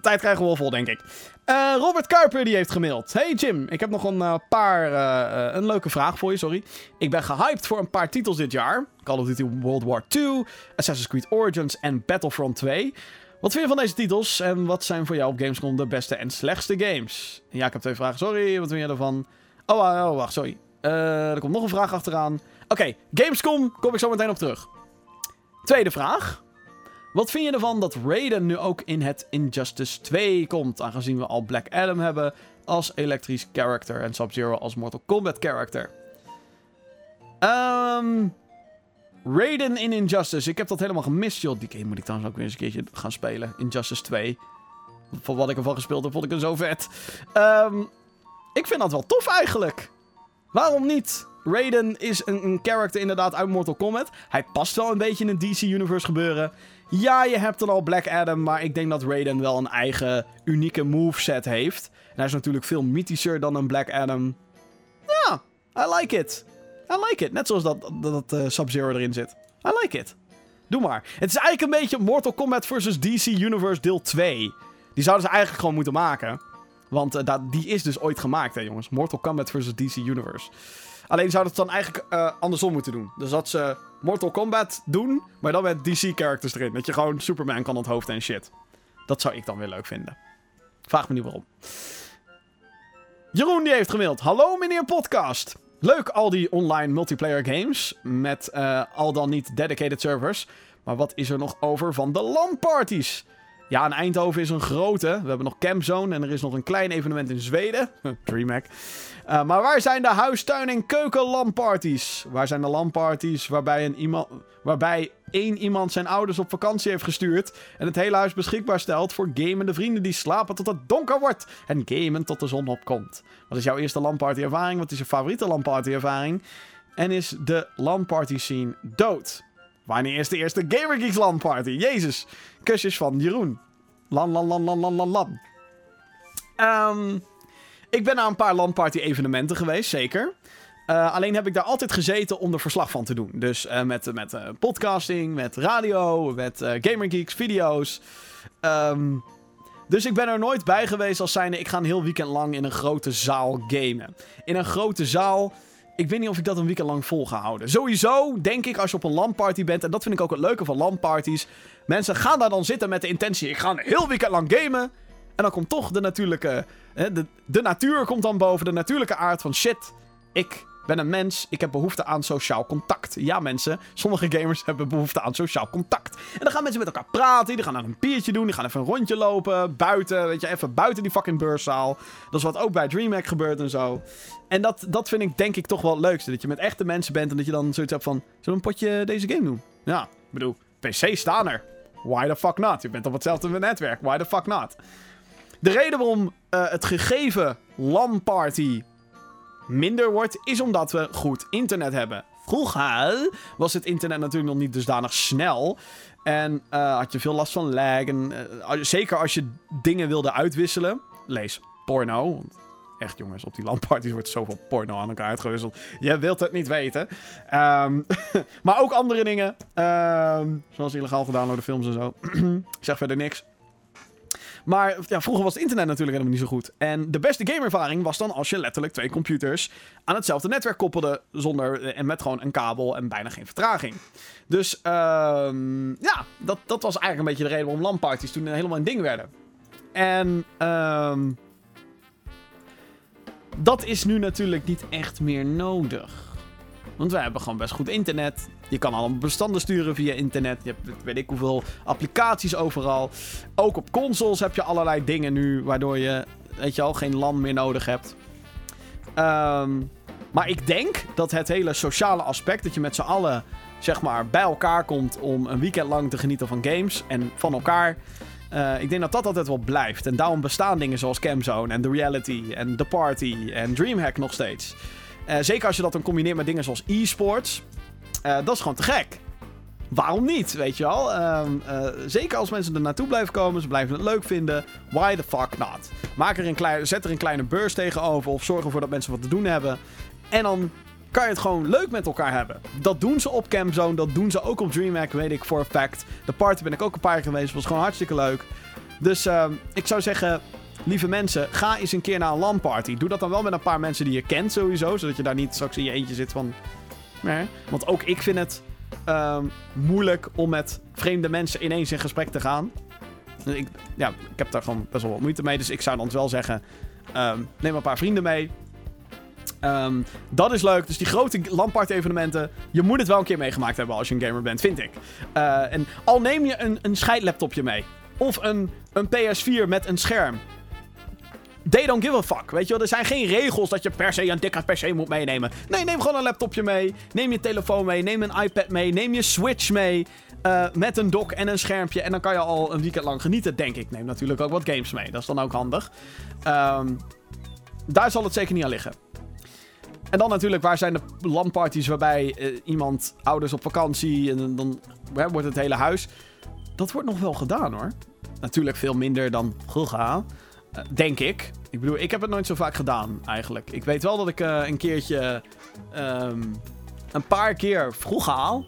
S1: tijd krijgen we wel vol, denk ik. Eh, Robert Kuiper die heeft gemaild. Hey Jim, ik heb nog een eh, paar... eh, een leuke vraag voor je, sorry. Ik ben gehyped voor een paar titels dit jaar. Call of Duty World War II, Assassin's Creed Origins en Battlefront 2. Wat vind je van deze titels en wat zijn voor jou op Gamescom de beste en slechtste games? Ja, ik heb twee vragen. Sorry, wat vind je ervan? Oh, oh, wacht, sorry. Eh, er komt nog een vraag achteraan. Oké, Gamescom, kom ik zo meteen op terug. Tweede vraag. Wat vind je ervan dat Raiden nu ook in het Injustice 2 komt? Aangezien we al Black Adam hebben als elektrisch character en Sub-Zero als Mortal Kombat character. Ehm Raiden in Injustice. Ik heb dat helemaal gemist, joh. Die game moet ik trouwens ook weer eens een keertje gaan spelen. Injustice 2. Van wat ik ervan gespeeld heb, vond ik hem zo vet. Ehm, ik vind dat wel tof eigenlijk. Waarom niet? Raiden is een, een character inderdaad uit Mortal Kombat. Hij past wel een beetje in het DC-universe gebeuren. Ja, je hebt dan al Black Adam, maar ik denk dat Raiden wel een eigen unieke moveset heeft. Hij is natuurlijk veel mythischer dan een Black Adam. Ja, I like it. I like it. Net zoals dat, dat, eh, Sub-Zero erin zit. I like it. Doe maar. Het is eigenlijk een beetje Mortal Kombat versus DC Universe deel 2. Die zouden ze eigenlijk gewoon moeten maken. Want eh, die is dus ooit gemaakt, hè jongens. Mortal Kombat versus DC Universe. Alleen zou het dan eigenlijk eh, andersom moeten doen. Dus dat ze Mortal Kombat doen, maar dan met DC-characters erin. Dat je gewoon Superman kan onthoofden en shit. Dat zou ik dan weer leuk vinden. Vraag me niet waarom. Jeroen die heeft gemaild. Hallo meneer podcast. Leuk al die online multiplayer games met eh, al dan niet dedicated servers. Maar wat is er nog over van de LAN-parties? Ja, en Eindhoven is een grote. We hebben nog Campzone en er is nog een klein evenement in Zweden. DreamHack. Uh, maar waar zijn de huistuin- en keuken-LAN-parties? Waar zijn de LAN-parties waarbij, een iemand, waarbij één iemand zijn ouders op vakantie heeft gestuurd... en het hele huis beschikbaar stelt voor gamende vrienden die slapen tot het donker wordt... en gamen tot de zon opkomt? Wat is jouw eerste LAN-party-ervaring? Wat is je favoriete LAN-party-ervaring? En is de LAN-party scene dood? Wanneer is de eerste Gamer Geeks LAN party? Jezus. Kusjes van Jeroen. Lan, lan, lan, lan, lan, lan, lan. Ehm, ik ben naar een paar LAN party evenementen geweest, zeker. Uh, alleen heb ik daar altijd gezeten om er verslag van te doen. Dus uh, met, met uh, podcasting, met radio, met Gamer Geeks video's. Um, dus ik ben er nooit bij geweest als zijnde... ik ga een heel weekend lang in een grote zaal gamen. In een grote zaal... Ik weet niet of ik dat een weekend lang vol ga houden. Sowieso denk ik als je op een LAN-party bent... en dat vind ik ook het leuke van LAN-parties... mensen gaan daar dan zitten met de intentie... ik ga een heel weekend lang gamen... en dan komt toch de natuurlijke... De, de natuur komt dan boven, de natuurlijke aard van... shit, ik ben een mens, ik heb behoefte aan sociaal contact. Ja, mensen, sommige gamers hebben behoefte aan sociaal contact. En dan gaan mensen met elkaar praten, die gaan dan een biertje doen, die gaan even een rondje lopen, buiten, weet je, even buiten die fucking beurszaal. Dat is wat ook bij DreamHack gebeurt en zo. En dat, dat vind ik denk ik toch wel het leukste, dat je met echte mensen bent en dat je dan zoiets hebt van, zullen we een potje deze game doen? Ja, ik bedoel, PC staan er. Why the fuck not? Je bent op hetzelfde netwerk, why the fuck not? De reden waarom uh, het gegeven LAN-party minder wordt, is omdat we goed internet hebben. Vroeger was het internet natuurlijk nog niet dusdanig snel. En uh, had je veel last van lag. En, uh, zeker als je dingen wilde uitwisselen. Lees porno. Want echt jongens, op die landparties wordt zoveel porno aan elkaar uitgewisseld. Je wilt het niet weten. Um, maar ook andere dingen. Um, zoals illegaal gedownloade films en zo. Zeg verder niks. Maar ja, vroeger was het internet natuurlijk helemaal niet zo goed. En de beste gameervaring was dan als je letterlijk twee computers aan hetzelfde netwerk koppelde. Zonder, en met gewoon een kabel en bijna geen vertraging. Dus um, ja, dat, dat was eigenlijk een beetje de reden waarom LAN-parties toen helemaal een ding werden. En um, dat is nu natuurlijk niet echt meer nodig. Want wij hebben gewoon best goed internet. Je kan allemaal bestanden sturen via internet. Je hebt weet ik hoeveel applicaties overal. Ook op consoles heb je allerlei dingen nu. Waardoor je, weet je al, geen LAN meer nodig hebt. Um, maar ik denk dat het hele sociale aspect. Dat je met z'n allen, zeg maar, bij elkaar komt om een weekend lang te genieten van games. En van elkaar. Uh, ik denk dat dat altijd wel blijft. En daarom bestaan dingen zoals Camzone en The Reality en The Party en Dreamhack nog steeds. Uh, zeker als je dat dan combineert met dingen zoals e-sports. Eh, dat is gewoon te gek. Waarom niet, weet je wel? Ehm, eh, zeker als mensen er naartoe blijven komen, ze blijven het leuk vinden. Why the fuck not? Maak er een klein, zet er een kleine beurs tegenover of zorg ervoor dat mensen wat te doen hebben. En dan kan je het gewoon leuk met elkaar hebben. Dat doen ze op Campzone, dat doen ze ook op DreamHack, weet ik voor een fact. De party ben ik ook een paar keer geweest, was gewoon hartstikke leuk. Dus ehm, ik zou zeggen, lieve mensen, ga eens een keer naar een LAN-party. Doe dat dan wel met een paar mensen die je kent sowieso, zodat je daar niet straks in je eentje zit van... Want ook ik vind het ehm, moeilijk om met vreemde mensen ineens in gesprek te gaan. Ik, ja, ik heb daar gewoon best wel wat moeite mee. Dus ik zou dan wel zeggen: ehm, neem een paar vrienden mee. Ehm, dat is leuk. Dus die grote LAN-party-evenementen. Je moet het wel een keer meegemaakt hebben als je een gamer bent, vind ik. Eh, en al neem je een, een scheidlaptopje mee. Of een, een PS4 met een scherm. They don't give a fuck. Weet je wel, er zijn geen regels dat je per se een dikke PC moet meenemen. Nee, neem gewoon een laptopje mee. Neem je telefoon mee. Neem een iPad mee. Neem je Switch mee. eh, met een dock en een schermpje. En dan kan je al een weekend lang genieten, denk ik. Neem natuurlijk ook wat games mee. Dat is dan ook handig. Ehm, daar zal het zeker niet aan liggen. En dan natuurlijk, waar zijn de LAN-parties waarbij eh, iemand, ouders op vakantie, en dan- wordt het hele huis. Dat wordt nog wel gedaan hoor. Natuurlijk veel minder dan eh, denk ik. Ik bedoel, ik heb het nooit zo vaak gedaan eigenlijk. Ik weet wel dat ik eh, een keertje, ehm, een paar keer vroeg haal,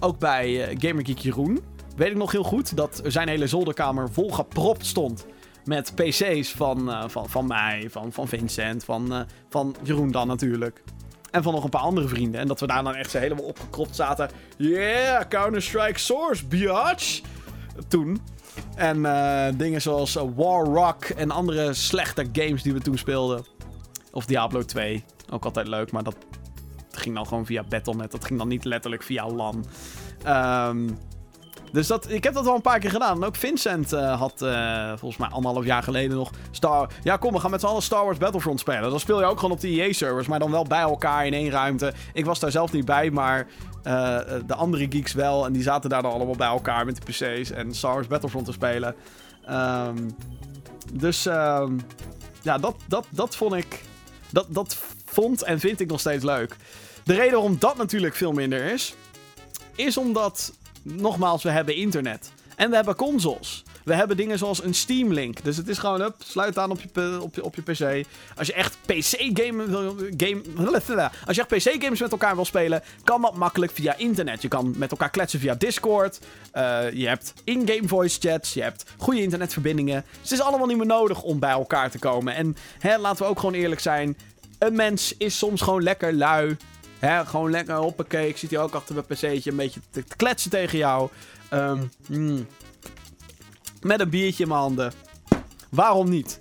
S1: ook bij eh, Gamer Geek Jeroen, weet ik nog heel goed dat zijn hele zolderkamer vol gepropt stond met PC's van, eh, van, van mij, van, van Vincent, van, van Jeroen dan natuurlijk. En van nog een paar andere vrienden. En dat we daar dan echt helemaal opgekropt zaten. Yeah, Counter-Strike Source, biatch! Toen. En eh, dingen zoals eh, War Rock en andere slechte games die we toen speelden. Of Diablo 2. Ook altijd leuk, maar dat ging dan gewoon via Battle.net. Dat ging dan niet letterlijk via LAN. Ehm, dus dat, ik heb dat wel een paar keer gedaan. En ook Vincent eh, had eh, volgens mij anderhalf jaar geleden nog Star... Ja, kom, we gaan met z'n allen Star Wars Battlefront spelen. Dan speel je ook gewoon op de EA-servers, maar dan wel bij elkaar in één ruimte. Ik was daar zelf niet bij, maar eh, de andere geeks wel. En die zaten daar dan allemaal bij elkaar met de PC's en Star Wars Battlefront te spelen. Ehm, dus ehm, ja, dat, dat, dat vond ik... Dat, dat vond en vind ik nog steeds leuk. De reden waarom dat natuurlijk veel minder is... Is omdat nogmaals, we hebben internet. En we hebben consoles. We hebben dingen zoals een Steam Link. Dus het is gewoon, up, sluit aan op je, op je, op je PC. Als je echt PC-games game, als je echt PC-games met elkaar wil spelen, kan dat makkelijk via internet. Je kan met elkaar kletsen via Discord. Eh, je hebt in-game voice chats. Je hebt goede internetverbindingen. Dus het is allemaal niet meer nodig om bij elkaar te komen. En hè, laten we ook gewoon eerlijk zijn. Een mens is soms gewoon lekker lui. Hè, gewoon lekker, hoppakee. Ik zit hier ook achter mijn pc'tje een beetje te, kletsen tegen jou. Mm. Met een biertje in mijn handen. Waarom niet?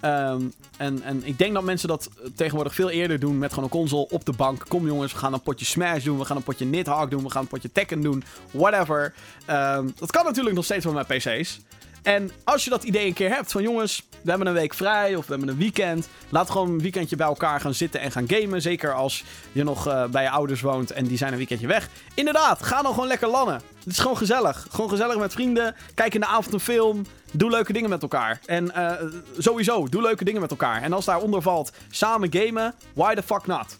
S1: Ehm, en, en ik denk dat mensen dat tegenwoordig veel eerder doen met gewoon een console op de bank. Kom jongens, we gaan een potje Smash doen, we gaan een potje Nidhogg doen, we gaan een potje Tekken doen, whatever. Ehm, dat kan natuurlijk nog steeds wel met PC's. En als je dat idee een keer hebt van jongens, we hebben een week vrij of we hebben een weekend. Laat gewoon een weekendje bij elkaar gaan zitten en gaan gamen. Zeker als je nog eh, bij je ouders woont en die zijn een weekendje weg. Inderdaad, ga dan gewoon lekker lannen. Het is gewoon gezellig. Gewoon gezellig met vrienden. Kijk in de avond een film. Doe leuke dingen met elkaar. En eh, sowieso, doe leuke dingen met elkaar. En als daaronder valt samen gamen, why the fuck not?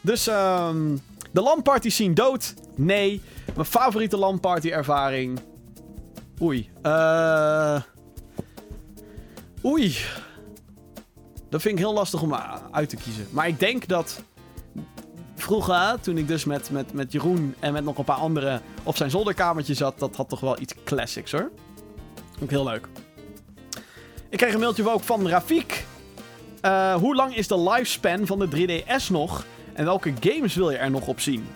S1: Dus ehm de LAN-party zien dood? Nee. Mijn favoriete LAN-party ervaring? Oei. Eh... Oei. Dat vind ik heel lastig om uh, uit te kiezen. Maar ik denk dat vroeger, toen ik dus met, met, met Jeroen en met nog een paar anderen op zijn zolderkamertje zat, dat had toch wel iets classics hoor. Ook heel leuk. Ik kreeg een mailtje ook van Rafik. Eh, hoe lang is de lifespan van de 3DS nog? En welke games wil je er nog op zien?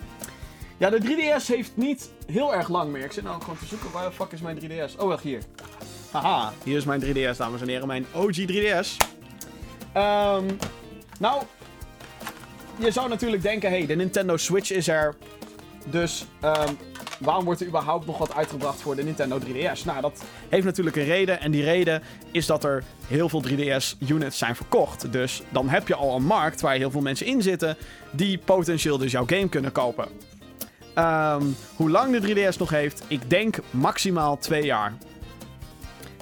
S1: Ja, de 3DS heeft niet heel erg lang meer. Ik zit nou gewoon te zoeken, waar de fuck is mijn 3DS? Oh, wacht, hier. Haha, hier is mijn 3DS, dames en heren. Mijn OG 3DS. Ehm, nou, je zou natuurlijk denken, hey, de Nintendo Switch is er. Dus ehm, waarom wordt er überhaupt nog wat uitgebracht voor de Nintendo 3DS? Nou, dat heeft natuurlijk een reden. En die reden is dat er heel veel 3DS-units zijn verkocht. Dus dan heb je al een markt waar heel veel mensen in zitten... die potentieel dus jouw game kunnen kopen. Ehm, hoe lang de 3DS nog heeft, ik denk maximaal twee jaar.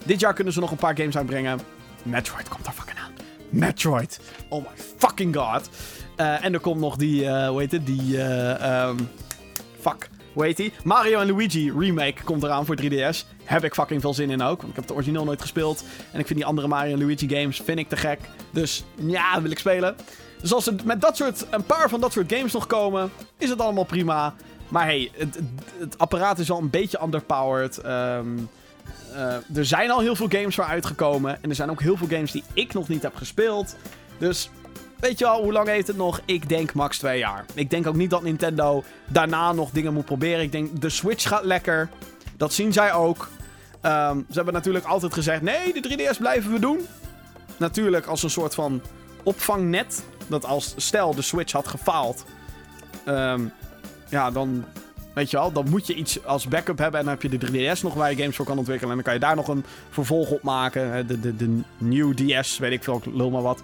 S1: Dit jaar kunnen ze nog een paar games uitbrengen. Metroid komt er fucking aan. Metroid. Oh my fucking god. Eh, en er komt nog die, eh, hoe heet het, die, eh, ehm, fuck, hoe heet die? Mario en Luigi remake komt eraan voor 3DS. Heb ik fucking veel zin in ook, want ik heb de origineel nooit gespeeld. En ik vind die andere Mario en Luigi games vind ik te gek. Dus ja, wil ik spelen. Dus als er met dat soort, een paar van dat soort games nog komen, is het allemaal prima. Maar hey, het, het, apparaat is al een beetje underpowered. Ehm, eh, er zijn al heel veel games voor uitgekomen. En er zijn ook heel veel games die ik nog niet heb gespeeld. Dus weet je al, hoe lang heeft het nog? Ik denk max twee jaar. Ik denk ook niet dat Nintendo daarna nog dingen moet proberen. Ik denk de Switch gaat lekker. Dat zien zij ook. Ehm, ze hebben natuurlijk altijd gezegd: nee, de 3DS blijven we doen. Natuurlijk als een soort van opvangnet. Dat als stel de Switch had gefaald. ehm, ja, dan. Weet je wel, dan moet je iets als backup hebben. En dan heb je de 3DS nog waar je games voor kan ontwikkelen. En dan kan je daar nog een vervolg op maken. De, de, de New DS, weet ik veel, ik lul maar wat.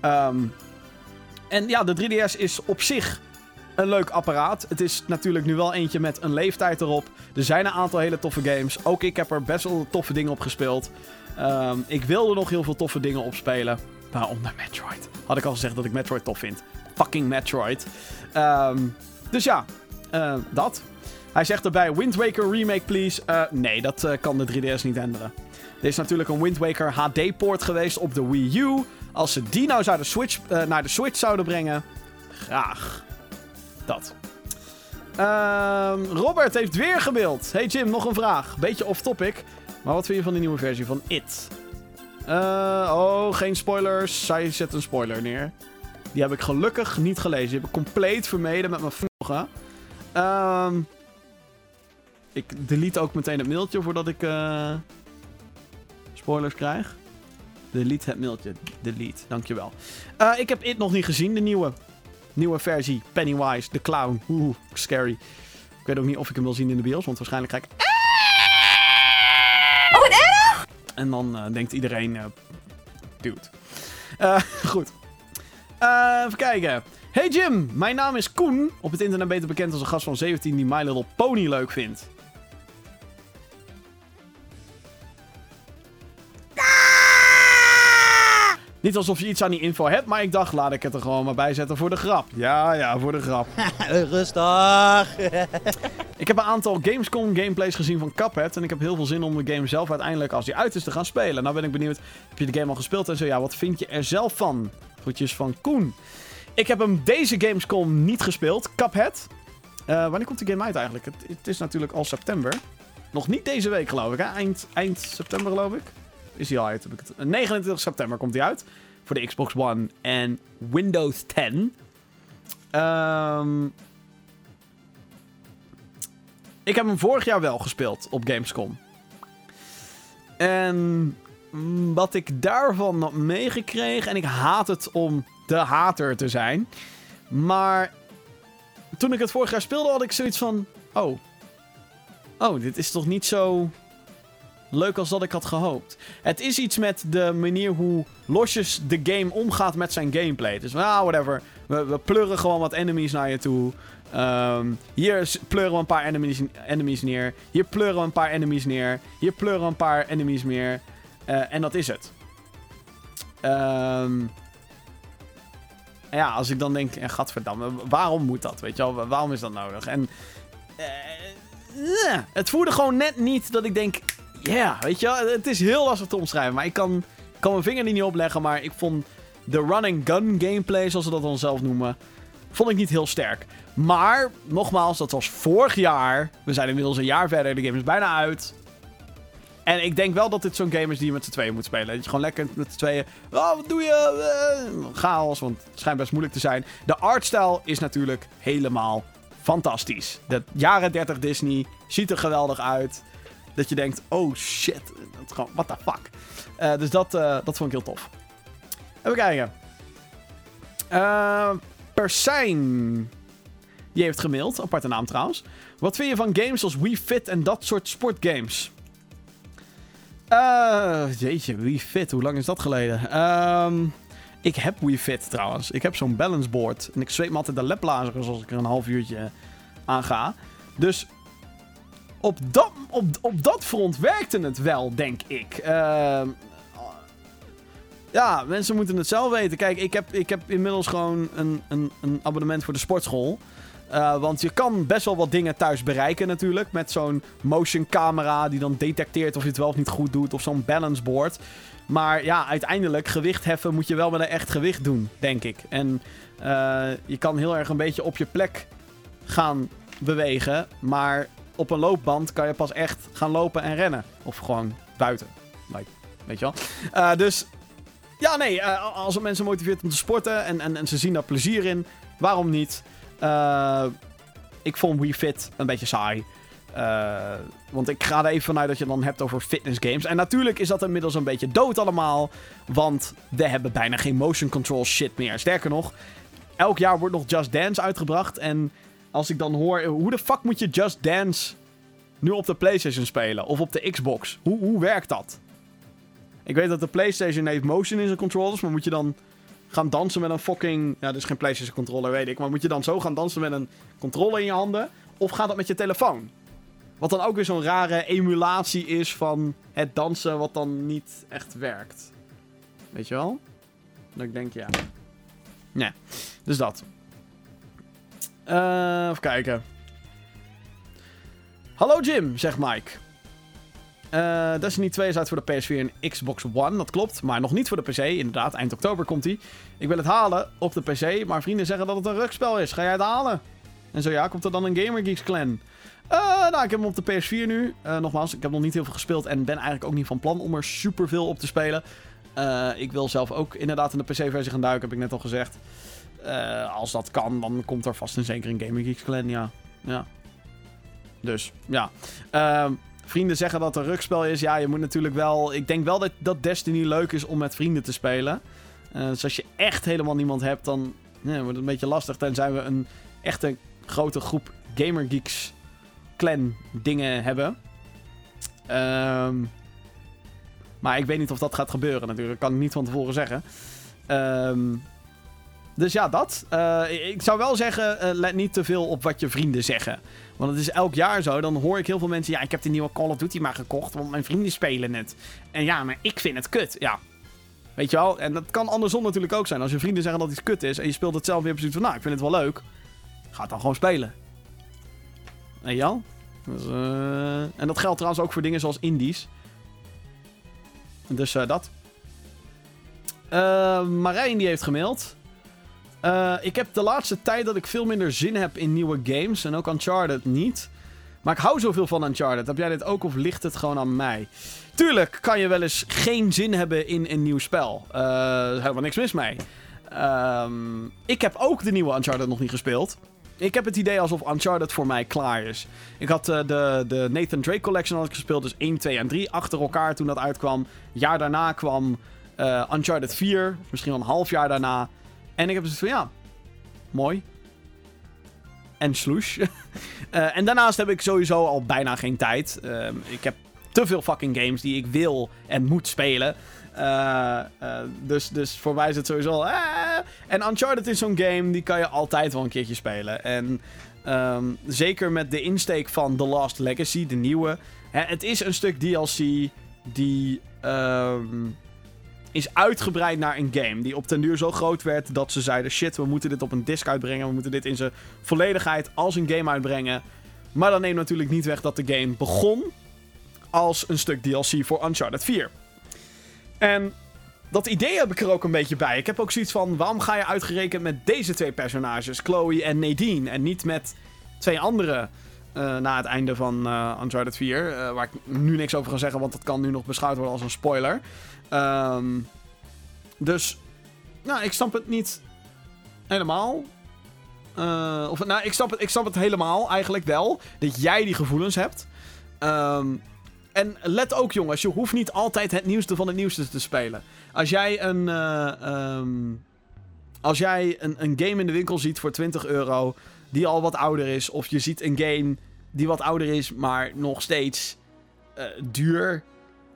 S1: Ehm, en ja, de 3DS is op zich een leuk apparaat. Het is natuurlijk nu wel eentje met een leeftijd erop. Er zijn een aantal hele toffe games. Ook ik heb er best wel toffe dingen op gespeeld. Ehm, ik wilde nog heel veel toffe dingen opspelen. Waaronder Metroid. Had ik al gezegd dat ik Metroid tof vind. Fucking Metroid. Ehm, dus ja, eh, dat. Hij zegt erbij: Wind Waker remake, please. Eh, nee, dat eh, kan de 3DS niet änderen. Er is natuurlijk een Wind Waker HD-poort geweest op de Wii U. Als ze die nou zouden switch, naar de Switch zouden brengen, graag. Dat. Ehm, Robert heeft weer gemaild. Hey Jim, nog een vraag. Beetje off-topic. Maar wat vind je van de nieuwe versie van It? Oh, geen spoilers. Zij zet een spoiler neer. Die heb ik gelukkig niet gelezen. Die heb ik compleet vermeden met mijn vloggen. Ehm ik delete ook meteen het mailtje voordat ik eh, spoilers krijg. Delete het mailtje. Delete, dankjewel. Eh ik heb It nog niet gezien, de nieuwe. Nieuwe versie. Pennywise, de clown. Oeh, scary. Ik weet ook niet of ik hem wil zien in de bios, want waarschijnlijk ga ik...
S3: Oh, wat erg!
S1: En dan eh, denkt iedereen... dude. Eh, goed. Eh, even kijken. Hey Jim, mijn naam is Koen. Op het internet beter bekend als een gast van 17 die My Little Pony leuk vindt. Niet alsof je iets aan die info hebt, maar ik dacht, laat ik het er gewoon maar bij zetten voor de grap. Ja, ja, voor de grap.
S4: Rustig.
S1: Ik heb een aantal Gamescom gameplays gezien van Cuphead. En ik heb heel veel zin om de game zelf uiteindelijk, als die uit is, te gaan spelen. Nou ben ik benieuwd, heb je de game al gespeeld en zo? Ja, wat vind je er zelf van? Groetjes van Koen. Ik heb hem deze Gamescom niet gespeeld, Cuphead. Eh, wanneer komt de game uit eigenlijk? Het, het is natuurlijk al september. Nog niet deze week geloof ik, hè? Eind, eind september geloof ik. Is hij al uit? Heb ik het? Eh, 29 september komt hij uit. Voor de Xbox One en Windows 10. Ehm... Ik heb hem vorig jaar wel gespeeld op Gamescom. En mm, wat ik daarvan had meegekregen... En ik haat het om de hater te zijn. Maar toen ik het vorig jaar speelde had ik zoiets van... Oh. Oh, dit is toch niet zo leuk als dat ik had gehoopt. Het is iets met de manier hoe losjes de game omgaat met zijn gameplay. Dus nou, whatever. We, pleuren gewoon wat enemies naar je toe. Ehm, hier pleuren we een paar enemies, enemies neer. Hier pleuren we een paar enemies neer. Hier pleuren we een paar enemies meer. Eh, en dat is het. Ehm, ja, als ik dan denk, eh, gadverdamme, waarom moet dat? Weet je wel, waarom is dat nodig? En eh, eh, het voelde gewoon net niet dat ik denk, ja, weet je wel, het is heel lastig te omschrijven. Maar ik kan, kan mijn vinger er niet op leggen, maar ik vond de run-and-gun gameplay, zoals ze dat dan zelf noemen, vond ik niet heel sterk. Maar, nogmaals, dat was vorig jaar. We zijn inmiddels een jaar verder, de game is bijna uit. En ik denk wel dat dit zo'n game is die je met z'n tweeën moet spelen. Dat je gewoon lekker met z'n tweeën... Oh, wat doe je? Eh, chaos, want het schijnt best moeilijk te zijn. De artstyle is natuurlijk helemaal fantastisch. De jaren 30 Disney ziet er geweldig uit. Dat je denkt, oh shit, dat gewoon, what the fuck. Eh, dus dat, eh, dat vond ik heel tof. Even kijken. Eh Persijn. Die heeft gemaild, aparte naam trouwens. Wat vind je van games als Wii Fit en dat soort sportgames? Eh, jeetje, Wii Fit, hoe lang is dat geleden? Ehm, ik heb Wii Fit trouwens. Ik heb zo'n balanceboard. En ik zweet me altijd de leplazers als ik er een half uurtje aan ga. Dus op dat, op, op dat front werkte het wel, denk ik. Ehm, ja, mensen moeten het zelf weten. Kijk, ik heb, ik heb inmiddels gewoon een, een, een abonnement voor de sportschool. Eh, want je kan best wel wat dingen thuis bereiken natuurlijk. Met zo'n motion camera die dan detecteert of je het wel of niet goed doet. Of zo'n balance board. Maar ja, uiteindelijk gewicht heffen moet je wel met een echt gewicht doen, denk ik. En eh, je kan heel erg een beetje op je plek gaan bewegen. Maar op een loopband kan je pas echt gaan lopen en rennen. Of gewoon buiten. Like, weet je wel. Eh, dus ja, nee, als het mensen motiveert om te sporten en, en, en ze zien daar plezier in, waarom niet? Eh, ik vond Wii Fit een beetje saai. Eh, want ik ga er even vanuit dat je het dan hebt over fitness games. En natuurlijk is dat inmiddels een beetje dood allemaal. Want we hebben bijna geen motion control shit meer. Sterker nog, elk jaar wordt nog Just Dance uitgebracht. En als ik dan hoor, hoe de fuck moet je Just Dance nu op de PlayStation spelen? Of op de Xbox? Hoe, hoe werkt dat? Ik weet dat de PlayStation heeft motion in zijn controllers, maar moet je dan gaan dansen met een fucking. Ja, dus geen PlayStation controller, weet ik. Maar moet je dan zo gaan dansen met een controller in je handen? Of gaat dat met je telefoon? Wat dan ook weer zo'n rare emulatie is van het dansen, wat dan niet echt werkt. Weet je wel? Dat ik denk, ja. Nee, dus dat. Eh, even kijken. Hallo Jim, zegt Mike. Eh Destiny 2 is uit voor de PS4 en Xbox One, dat klopt. Maar nog niet voor de PC, inderdaad. Eind oktober komt hij. Ik wil het halen op de PC, maar vrienden zeggen dat het een rugspel is. Ga jij het halen? En zo ja, komt er dan een Gamer Geeks clan? Eh, nou, ik heb hem op de PS4 nu. Eh, nogmaals, ik heb nog niet heel veel gespeeld en ben eigenlijk ook niet van plan om er superveel op te spelen. Ik wil zelf ook inderdaad in de PC-versie gaan duiken, heb ik net al gezegd. Als dat kan, dan komt er vast en zeker een Gamer Geeks clan, ja. ja. Dus, ja. Ehm, vrienden zeggen dat het een rugspel is. Ja, je moet natuurlijk wel... Ik denk wel dat, dat Destiny leuk is om met vrienden te spelen. Eh, dus als je echt helemaal niemand hebt, dan ja, wordt het een beetje lastig. Tenzij we een echte grote groep Gamer Geeks clan dingen hebben. Ehm, maar ik weet niet of dat gaat gebeuren natuurlijk. Kan ik niet van tevoren zeggen. Ehm, dus ja, dat. Eh, ik zou wel zeggen, eh, let niet te veel op wat je vrienden zeggen. Want het is elk jaar zo. Dan hoor ik heel veel mensen... Ja, ik heb de nieuwe Call of Duty maar gekocht, want mijn vrienden spelen het. En ja, maar ik vind het kut. Ja. Weet je wel? En dat kan andersom natuurlijk ook zijn. Als je vrienden zeggen dat iets kut is... en je speelt het zelf weer precies van... Nou, ik vind het wel leuk. Ga dan gewoon spelen. Je wel? Dus, eh, en dat geldt trouwens ook voor dingen zoals indies. Dus dat. Marijn die heeft gemaild. Eh, ik heb de laatste tijd dat ik veel minder zin heb in nieuwe games. En ook Uncharted niet. Maar ik hou zoveel van Uncharted. Heb jij dit ook of ligt het gewoon aan mij? Tuurlijk kan je wel eens geen zin hebben in een nieuw spel. Is helemaal niks mis mee. Ehm, ik heb ook de nieuwe Uncharted nog niet gespeeld. Ik heb het idee alsof Uncharted voor mij klaar is. Ik had eh, de, de Nathan Drake Collection had gespeeld. Dus 1, 2 en 3 achter elkaar toen dat uitkwam. Jaar daarna kwam Uncharted 4. Misschien wel een half jaar daarna. En ik heb dus van ja, mooi. En sloes. Eh, en daarnaast heb ik sowieso al bijna geen tijd. Ehm, ik heb te veel fucking games die ik wil en moet spelen. Eh, eh, dus, dus voor mij is het sowieso. En Uncharted is zo'n game, die kan je altijd wel een keertje spelen. En ehm, zeker met de insteek van The Last Legacy, de nieuwe. Hè, het is een stuk DLC die ehm, is uitgebreid naar een game. Die op den duur zo groot werd dat ze zeiden... Shit, we moeten dit op een disc uitbrengen. We moeten dit in zijn volledigheid als een game uitbrengen. Maar dat neemt natuurlijk niet weg dat de game begon... als een stuk DLC voor Uncharted 4. En dat idee heb ik er ook een beetje bij. Ik heb ook zoiets van... waarom ga je uitgerekend met deze twee personages... Chloe en Nadine... en niet met twee andere... eh, na het einde van eh, Uncharted 4. eh, waar ik nu niks over ga zeggen, want dat kan nu nog beschouwd worden als een spoiler. Ehm, dus, nou, ik snap het niet helemaal. Eh, of, nou, ik snap, het, ik snap het helemaal eigenlijk wel. Dat jij die gevoelens hebt. Ehm, en let ook, jongens, je hoeft niet altijd het nieuwste van het nieuwste te spelen. Als jij een. eh, ehm, als jij een, een game in de winkel ziet voor 20 euro. die al wat ouder is. of je ziet een game die wat ouder is, maar nog steeds eh, duur.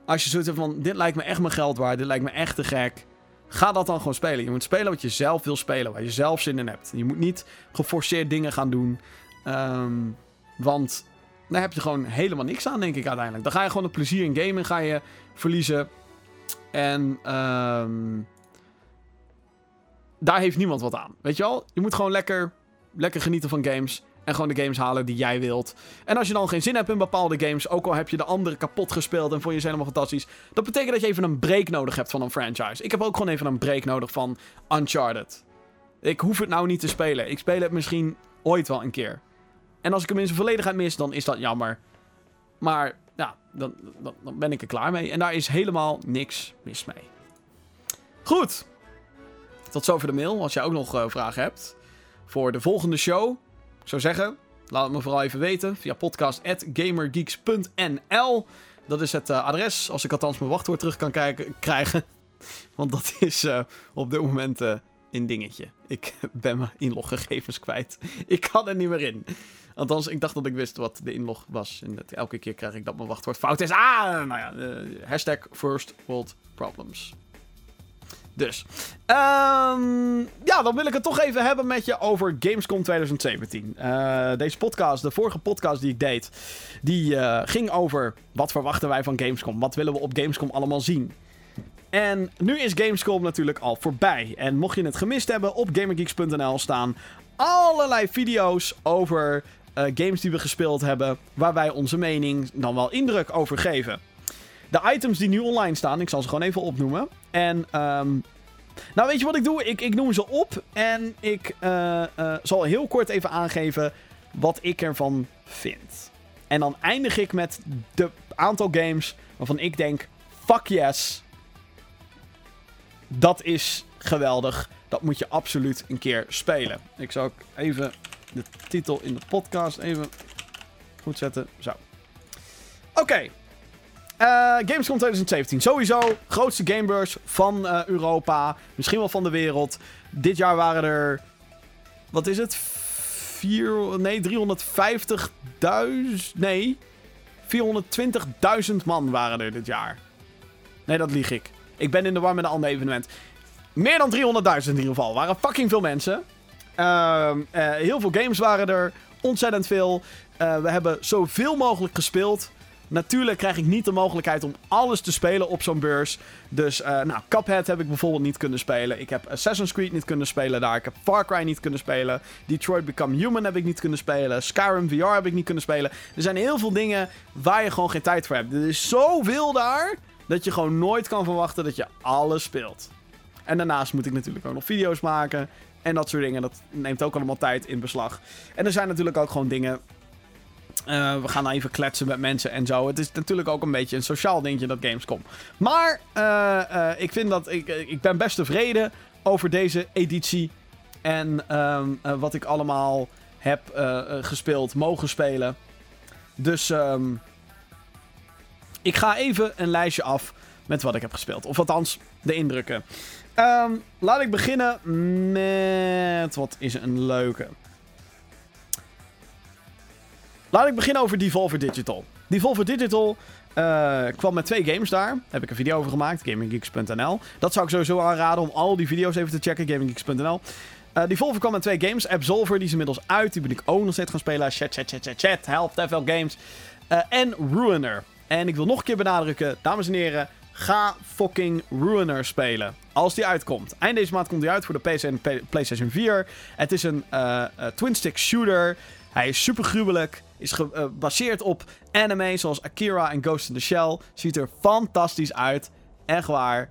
S1: Als je zoiets hebt van: dit lijkt me echt mijn geld waard, dit lijkt me echt te gek. Ga dat dan gewoon spelen. Je moet spelen wat je zelf wil spelen, waar je zelf zin in hebt. Je moet niet geforceerd dingen gaan doen. Ehm, want daar heb je gewoon helemaal niks aan, denk ik uiteindelijk. Dan ga je gewoon het plezier in gamen, ga je verliezen. En ehm, daar heeft niemand wat aan. Weet je wel? Je moet gewoon lekker lekker genieten van games. En gewoon de games halen die jij wilt. En als je dan geen zin hebt in bepaalde games, ook al heb je de andere kapot gespeeld en vond je ze helemaal fantastisch. Dat betekent dat je even een break nodig hebt van een franchise. Ik heb ook gewoon even een break nodig van Uncharted. Ik hoef het nou niet te spelen. Ik speel het misschien ooit wel een keer. En als ik hem in zijn volledigheid mis, dan is dat jammer. Maar ja, dan, dan, ben ik er klaar mee. En daar is helemaal niks mis mee. Goed. Tot zover de mail. Als jij ook nog uh, vragen hebt voor de volgende show. Ik zou zeggen, laat het me vooral even weten via podcast.gamergeeks.nl. Dat is het uh, adres, als ik althans mijn wachtwoord terug kan krijgen. Want dat is uh, op dit moment een dingetje. Ik ben mijn inloggegevens kwijt. Ik kan er niet meer in. Althans, ik dacht dat ik wist wat de inlog was. En dat elke keer krijg ik dat mijn wachtwoord fout is. Ah, nou ja, uh, hashtag first world problems. Dus, um, ja, dan wil ik het toch even hebben met je over Gamescom 2017. Uh, deze podcast, de vorige podcast die ik deed, die uh, ging over wat verwachten wij van Gamescom? Wat willen we op Gamescom allemaal zien? En nu is Gamescom natuurlijk al voorbij. En mocht je het gemist hebben, op gamergeeks.nl staan allerlei video's over uh, games die we gespeeld hebben, waar wij onze mening dan wel indruk over geven. De items die nu online staan, ik zal ze gewoon even opnoemen. En, um, nou weet je wat ik doe? Ik, ik noem ze op en ik uh, zal heel kort even aangeven wat ik ervan vind. En dan eindig ik met de aantal games waarvan ik denk, fuck yes, dat is geweldig. Dat moet je absoluut een keer spelen. Ik zal ook even de titel in de podcast even goed zetten. Zo. Oké. Uh, Gamescom 2017. Sowieso grootste gamebeurs van uh, Europa. Misschien wel van de wereld. Dit jaar waren er... Wat is het? 4... Nee, 350.000... Nee. 420.000 man waren er dit jaar. Nee, dat lieg ik. Ik ben in de war met een ander evenement. Meer dan 300.000 in ieder geval. Waren fucking veel mensen. Uh, uh, heel veel games waren er. Ontzettend veel. We hebben zoveel mogelijk gespeeld. Natuurlijk krijg ik niet de mogelijkheid om alles te spelen op zo'n beurs. Dus, uh, nou, Cuphead heb ik bijvoorbeeld niet kunnen spelen. Ik heb Assassin's Creed niet kunnen spelen daar. Ik heb Far Cry niet kunnen spelen. Detroit Become Human heb ik niet kunnen spelen. Skyrim VR heb ik niet kunnen spelen. Er zijn heel veel dingen waar je gewoon geen tijd voor hebt. Er is zoveel daar dat je gewoon nooit kan verwachten dat je alles speelt. En daarnaast moet ik natuurlijk ook nog video's maken. En dat soort dingen. Dat neemt ook allemaal tijd in beslag. En er zijn natuurlijk ook gewoon dingen. Uh, we gaan even kletsen met mensen en zo. Het is natuurlijk ook een beetje een sociaal dingetje dat Gamescom. Maar uh, uh, ik vind dat. Ik, ik ben best tevreden over deze editie. En um, wat ik allemaal heb gespeeld, mogen spelen. Dus um, ik ga even een lijstje af met wat ik heb gespeeld. Of althans, de indrukken. Um, laat ik beginnen met... Wat is een leuke? Laat ik beginnen over Devolver Digital. Devolver Digital uh, kwam met twee games daar. Heb ik een video over gemaakt. GamingGeeks.nl. Dat zou ik sowieso aanraden om al die video's even te checken. GamingGeeks.nl. Uh, Devolver kwam met twee games. Absolver, die is inmiddels uit. Die ben ik ook nog steeds gaan spelen. Chat, chat, chat, chat, chat. Help, FL Games. Uh, en Ruiner. En ik wil nog een keer benadrukken, dames en heren. Ga fucking Ruiner spelen. Als die uitkomt. Eind deze maand komt hij uit voor de PC en PlayStation 4. Het is een uh, twin-stick shooter. Hij is super gruwelijk. Is gebaseerd uh, op anime zoals Akira en Ghost in the Shell. Ziet er fantastisch uit. Echt waar.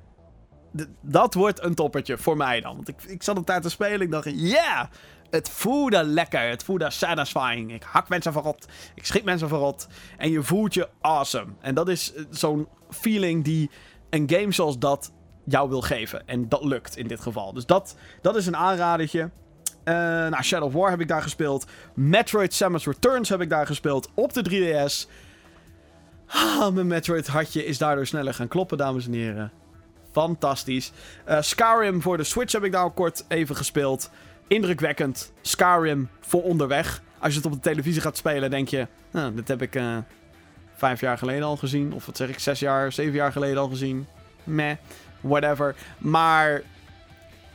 S1: Dat wordt een toppertje voor mij dan. Want ik, ik zat op tijd te spelen. Ik dacht, yeah! Het voelde lekker. Het voelde satisfying. Ik hak mensen verrot. Ik schiet mensen verrot. En je voelt je awesome. En dat is zo'n feeling die een game zoals dat jou wil geven. En dat lukt in dit geval. Dus dat, dat is een aanradertje. Uh, nou, Shadow of War heb ik daar gespeeld. Metroid Samus Returns heb ik daar gespeeld. Op de 3DS. Ah, mijn Metroid hartje is daardoor sneller gaan kloppen, dames en heren. Fantastisch. Uh, Skyrim voor de Switch heb ik daar al kort even gespeeld. Indrukwekkend. Skyrim voor onderweg. Als je het op de televisie gaat spelen, denk je... Nou, dit heb ik uh, vijf jaar geleden al gezien. Of wat zeg ik, zes jaar, zeven jaar geleden al gezien. Meh, whatever. Maar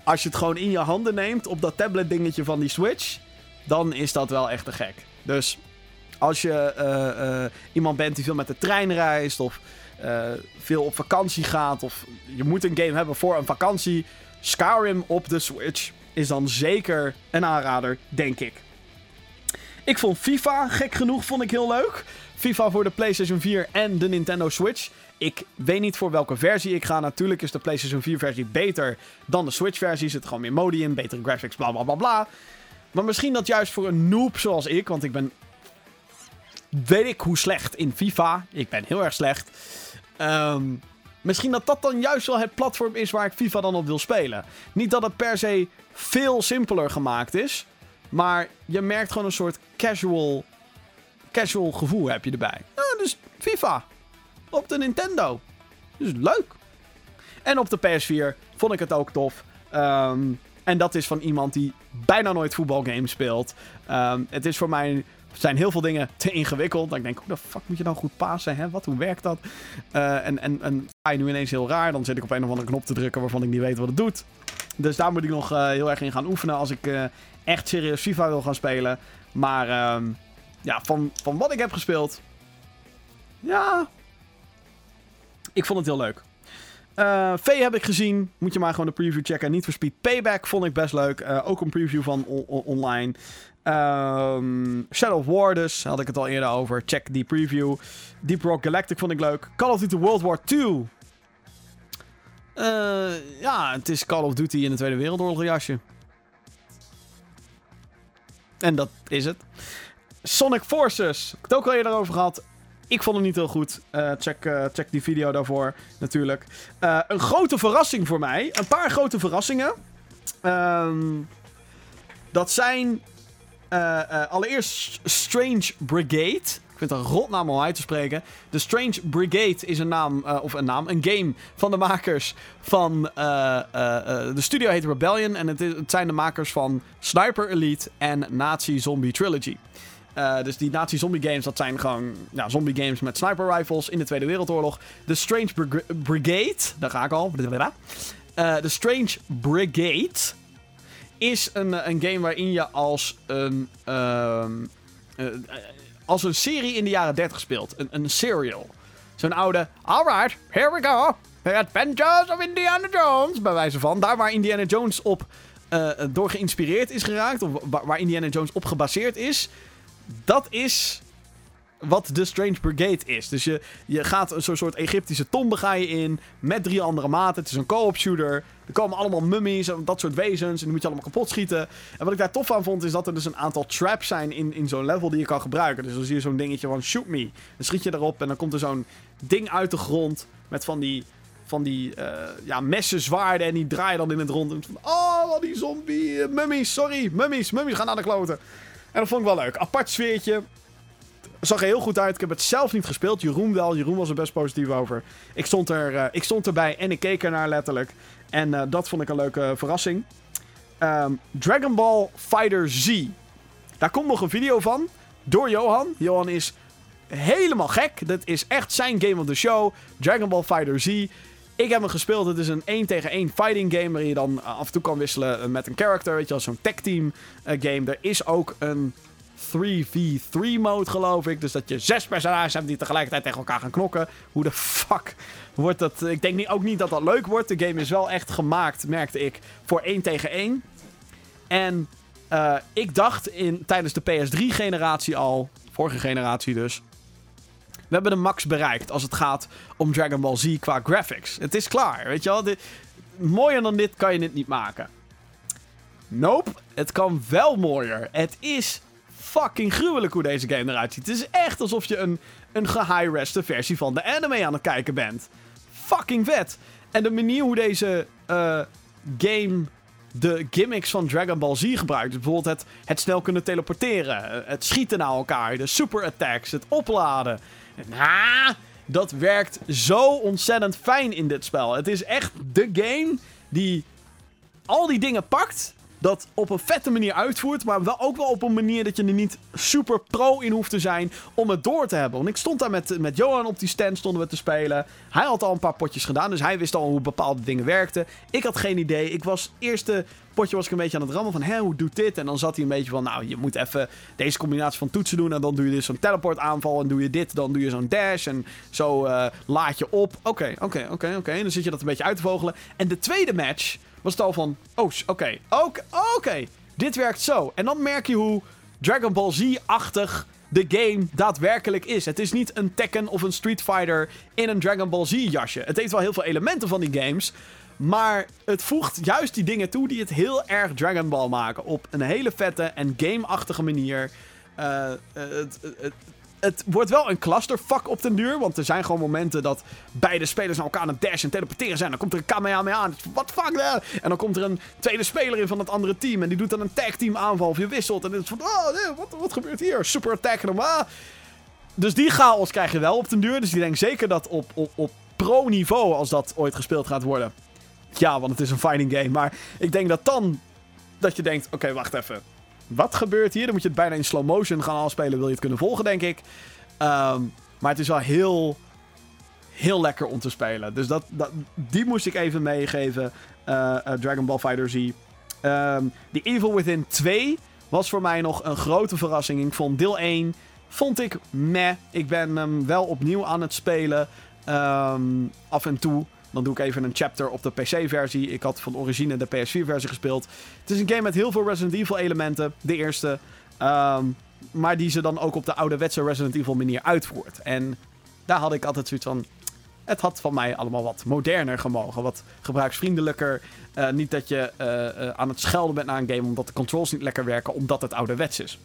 S1: als je het gewoon in je handen neemt op dat tablet dingetje van die Switch... dan is dat wel echt te gek. Dus als je uh, uh, iemand bent die veel met de trein reist... of veel op vakantie gaat... of je moet een game hebben voor een vakantie... Skyrim op de Switch is dan zeker een aanrader, denk ik. Ik vond FIFA, gek genoeg, vond ik heel leuk. FIFA voor de PlayStation 4 en de Nintendo Switch. Ik weet niet voor welke versie ik ga. Natuurlijk is de PlayStation 4 versie beter dan de Switch versie. Er zit gewoon meer modi in, betere graphics, bla bla bla bla. Maar misschien dat juist voor een noob zoals ik, want ik ben. Weet ik hoe slecht in FIFA. Ik ben heel erg slecht. Ehm, misschien dat dat dan juist wel het platform is waar ik FIFA dan op wil spelen. Niet dat het per se veel simpeler gemaakt is. Maar je merkt gewoon een soort casual, casual gevoel heb je erbij. Ja, dus FIFA. Op de Nintendo. Dus leuk. En op de PS4 vond ik het ook tof. Ehm, en dat is van iemand die bijna nooit voetbalgames speelt. Ehm, het is voor mij zijn heel veel dingen te ingewikkeld. Dat ik denk, hoe de fuck moet je dan goed passen? Hè? Wat, hoe werkt dat? Uh, en, en, en ga je nu ineens heel raar, dan zit ik op een of andere knop te drukken waarvan ik niet weet wat het doet. Dus daar moet ik nog uh, heel erg in gaan oefenen als ik uh, echt serieus FIFA wil gaan spelen. Maar um, ja, van, van wat ik heb gespeeld, ja, ik vond het heel leuk. Uh, v heb ik gezien. Moet je maar gewoon de preview checken. Niet for Speed Payback vond ik best leuk. Uh, ook een preview van online. Um, Shadow of War dus. Had ik het al eerder over. Check die preview. Deep Rock Galactic vond ik leuk. Call of Duty World War 2. Uh, ja, het is Call of Duty in de Tweede Wereldoorlog jasje. En dat is het. Sonic Forces. Ik heb het ook al eerder over gehad. Ik vond het niet heel goed. Uh, check, uh, check die video daarvoor, natuurlijk. Uh, een grote verrassing voor mij. Een paar grote verrassingen. Um, dat zijn allereerst Strange Brigade. Ik vind het een rotnaam om uit te spreken. De Strange Brigade is een naam, of een naam, een game van de makers van... de studio heet Rebellion en het, is, het zijn de makers van Sniper Elite en Nazi Zombie Trilogy. Uh, dus die Nazi-zombie games, dat zijn gewoon ja, zombie games met sniper rifles in de Tweede Wereldoorlog. De Strange Brig Brigade, daar ga ik al. Uh, de Strange Brigade is een, een game waarin je als een, uh, als een serie in de jaren 30 speelt. Een, een serial. Zo'n oude, alright, here we go. The Adventures of Indiana Jones, bij wijze van. Daar waar Indiana Jones op door geïnspireerd is geraakt, of waar Indiana Jones op gebaseerd is dat is wat de Strange Brigade is. Dus je, je gaat een soort Egyptische tombe ga je in met drie andere maten. Het is een co-op shooter. Er komen allemaal mummies en dat soort wezens. En die moet je allemaal kapot schieten. En wat ik daar tof aan vond, is dat er dus een aantal traps zijn in, in zo'n level die je kan gebruiken. Dus dan zie je zo'n dingetje van shoot me. Dan schiet je erop en dan komt er zo'n ding uit de grond met van die van die uh, ja, messen, zwaarden en die draaien dan in het rond. En van, oh, die zombie, uh, mummies, sorry, mummies, mummies gaan naar de kloten. En dat vond ik wel leuk. Apart sfeertje. Zag er heel goed uit. Ik heb het zelf niet gespeeld. Jeroen wel. Jeroen was er best positief over. Ik stond, er, uh, ik stond erbij en ik keek ernaar letterlijk. En uh, dat vond ik een leuke verrassing. Um, Dragon Ball Fighter Z. Daar komt nog een video van. Door Johan. Johan is helemaal gek. Dat is echt zijn game of the show. Dragon Ball Fighter Z. Ik heb hem gespeeld. Het is een 1 tegen 1 fighting game. Waarin je dan af en toe kan wisselen met een character. Weet je wel, zo'n tech team uh, game. Er is ook een 3v3 mode, geloof ik. Dus dat je zes personages hebt die tegelijkertijd tegen elkaar gaan knokken. Hoe de fuck wordt dat? Ik denk ook niet dat dat leuk wordt. De game is wel echt gemaakt, merkte ik, voor 1 tegen 1. En ik dacht in, tijdens de PS3-generatie al, vorige generatie dus. We hebben de max bereikt als het gaat om Dragon Ball Z qua graphics. Het is klaar, weet je wel. Mooier dan dit kan je het niet maken. Nope, het kan wel mooier. Het is fucking gruwelijk hoe deze game eruit ziet. Het is echt alsof je een, een gehigh-reste versie van de anime aan het kijken bent. Fucking vet. En de manier hoe deze uh, game de gimmicks van Dragon Ball Z gebruikt. Bijvoorbeeld het, het snel kunnen teleporteren, het schieten naar elkaar, de super attacks, het opladen. Nou, dat werkt zo ontzettend fijn in dit spel. Het is echt de game die al die dingen pakt dat op een vette manier uitvoert. Maar wel ook wel op een manier dat je er niet super pro in hoeft te zijn om het door te hebben. Want ik stond daar met, met Johan op die stand stonden we te spelen. Hij had al een paar potjes gedaan, dus hij wist al hoe bepaalde dingen werkten. Ik had geen idee. Ik was eerste potje was ik een beetje aan het rammen van, hé, hoe doet dit? En dan zat hij een beetje van, nou, je moet even deze combinatie van toetsen doen. En dan doe je dus zo'n teleport aanval. En doe je dit, dan doe je zo'n dash. En zo uh, laad je op. Oké, oké, oké, oké. Dan zit je dat een beetje uit te vogelen. En de tweede match was het al van... Oh, oké, oké, oké. Dit werkt zo. En dan merk je hoe Dragon Ball Z-achtig de game daadwerkelijk is. Het is niet een Tekken of een Street Fighter in een Dragon Ball Z-jasje. Het heeft wel heel veel elementen van die games... Maar het voegt juist die dingen toe die het heel erg Dragon Ball maken. Op een hele vette en game-achtige manier. Eh, eh, het, het, het wordt wel een clusterfuck op den duur. Want er zijn gewoon momenten dat beide spelers naar elkaar aan het dashen en teleporteren zijn. Dan komt er een Kamehameha aan. Wat fuck that? En dan komt er een tweede speler in van het andere team. En die doet dan een tag team aanval of je wisselt. En het is van, oh wat, wat gebeurt hier? Super attack en ah. Dus die chaos krijg je wel op den duur. Dus ik denk zeker dat op, op, op pro-niveau, als dat ooit gespeeld gaat worden... Ja, want het is een fighting game. Maar ik denk dat dan... Dat je denkt, oké, wacht even. Wat gebeurt hier? Dan moet je het bijna in slow motion gaan afspelen. Wil je het kunnen volgen, denk ik. Ehm, maar het is wel heel... Heel lekker om te spelen. Dus dat, dat, die moest ik even meegeven. eh, eh, Dragon Ball Fighter Z. Ehm The Evil Within 2 was voor mij nog een grote verrassing. Ik vond deel 1 vond ik meh. Ik ben hem wel opnieuw aan het spelen. ehm, af en toe. Dan doe ik even een chapter op de PC-versie. Ik had van origine de PS4-versie gespeeld. Het is een game met heel veel Resident Evil-elementen. De eerste. Ehm, maar die ze dan ook op de ouderwetse Resident Evil manier uitvoert. En daar had ik altijd zoiets van... Het had van mij allemaal wat moderner gemogen. Wat gebruiksvriendelijker. Eh, niet dat je eh, eh, aan het schelden bent naar een game omdat de controls niet lekker werken. Omdat het ouderwets is.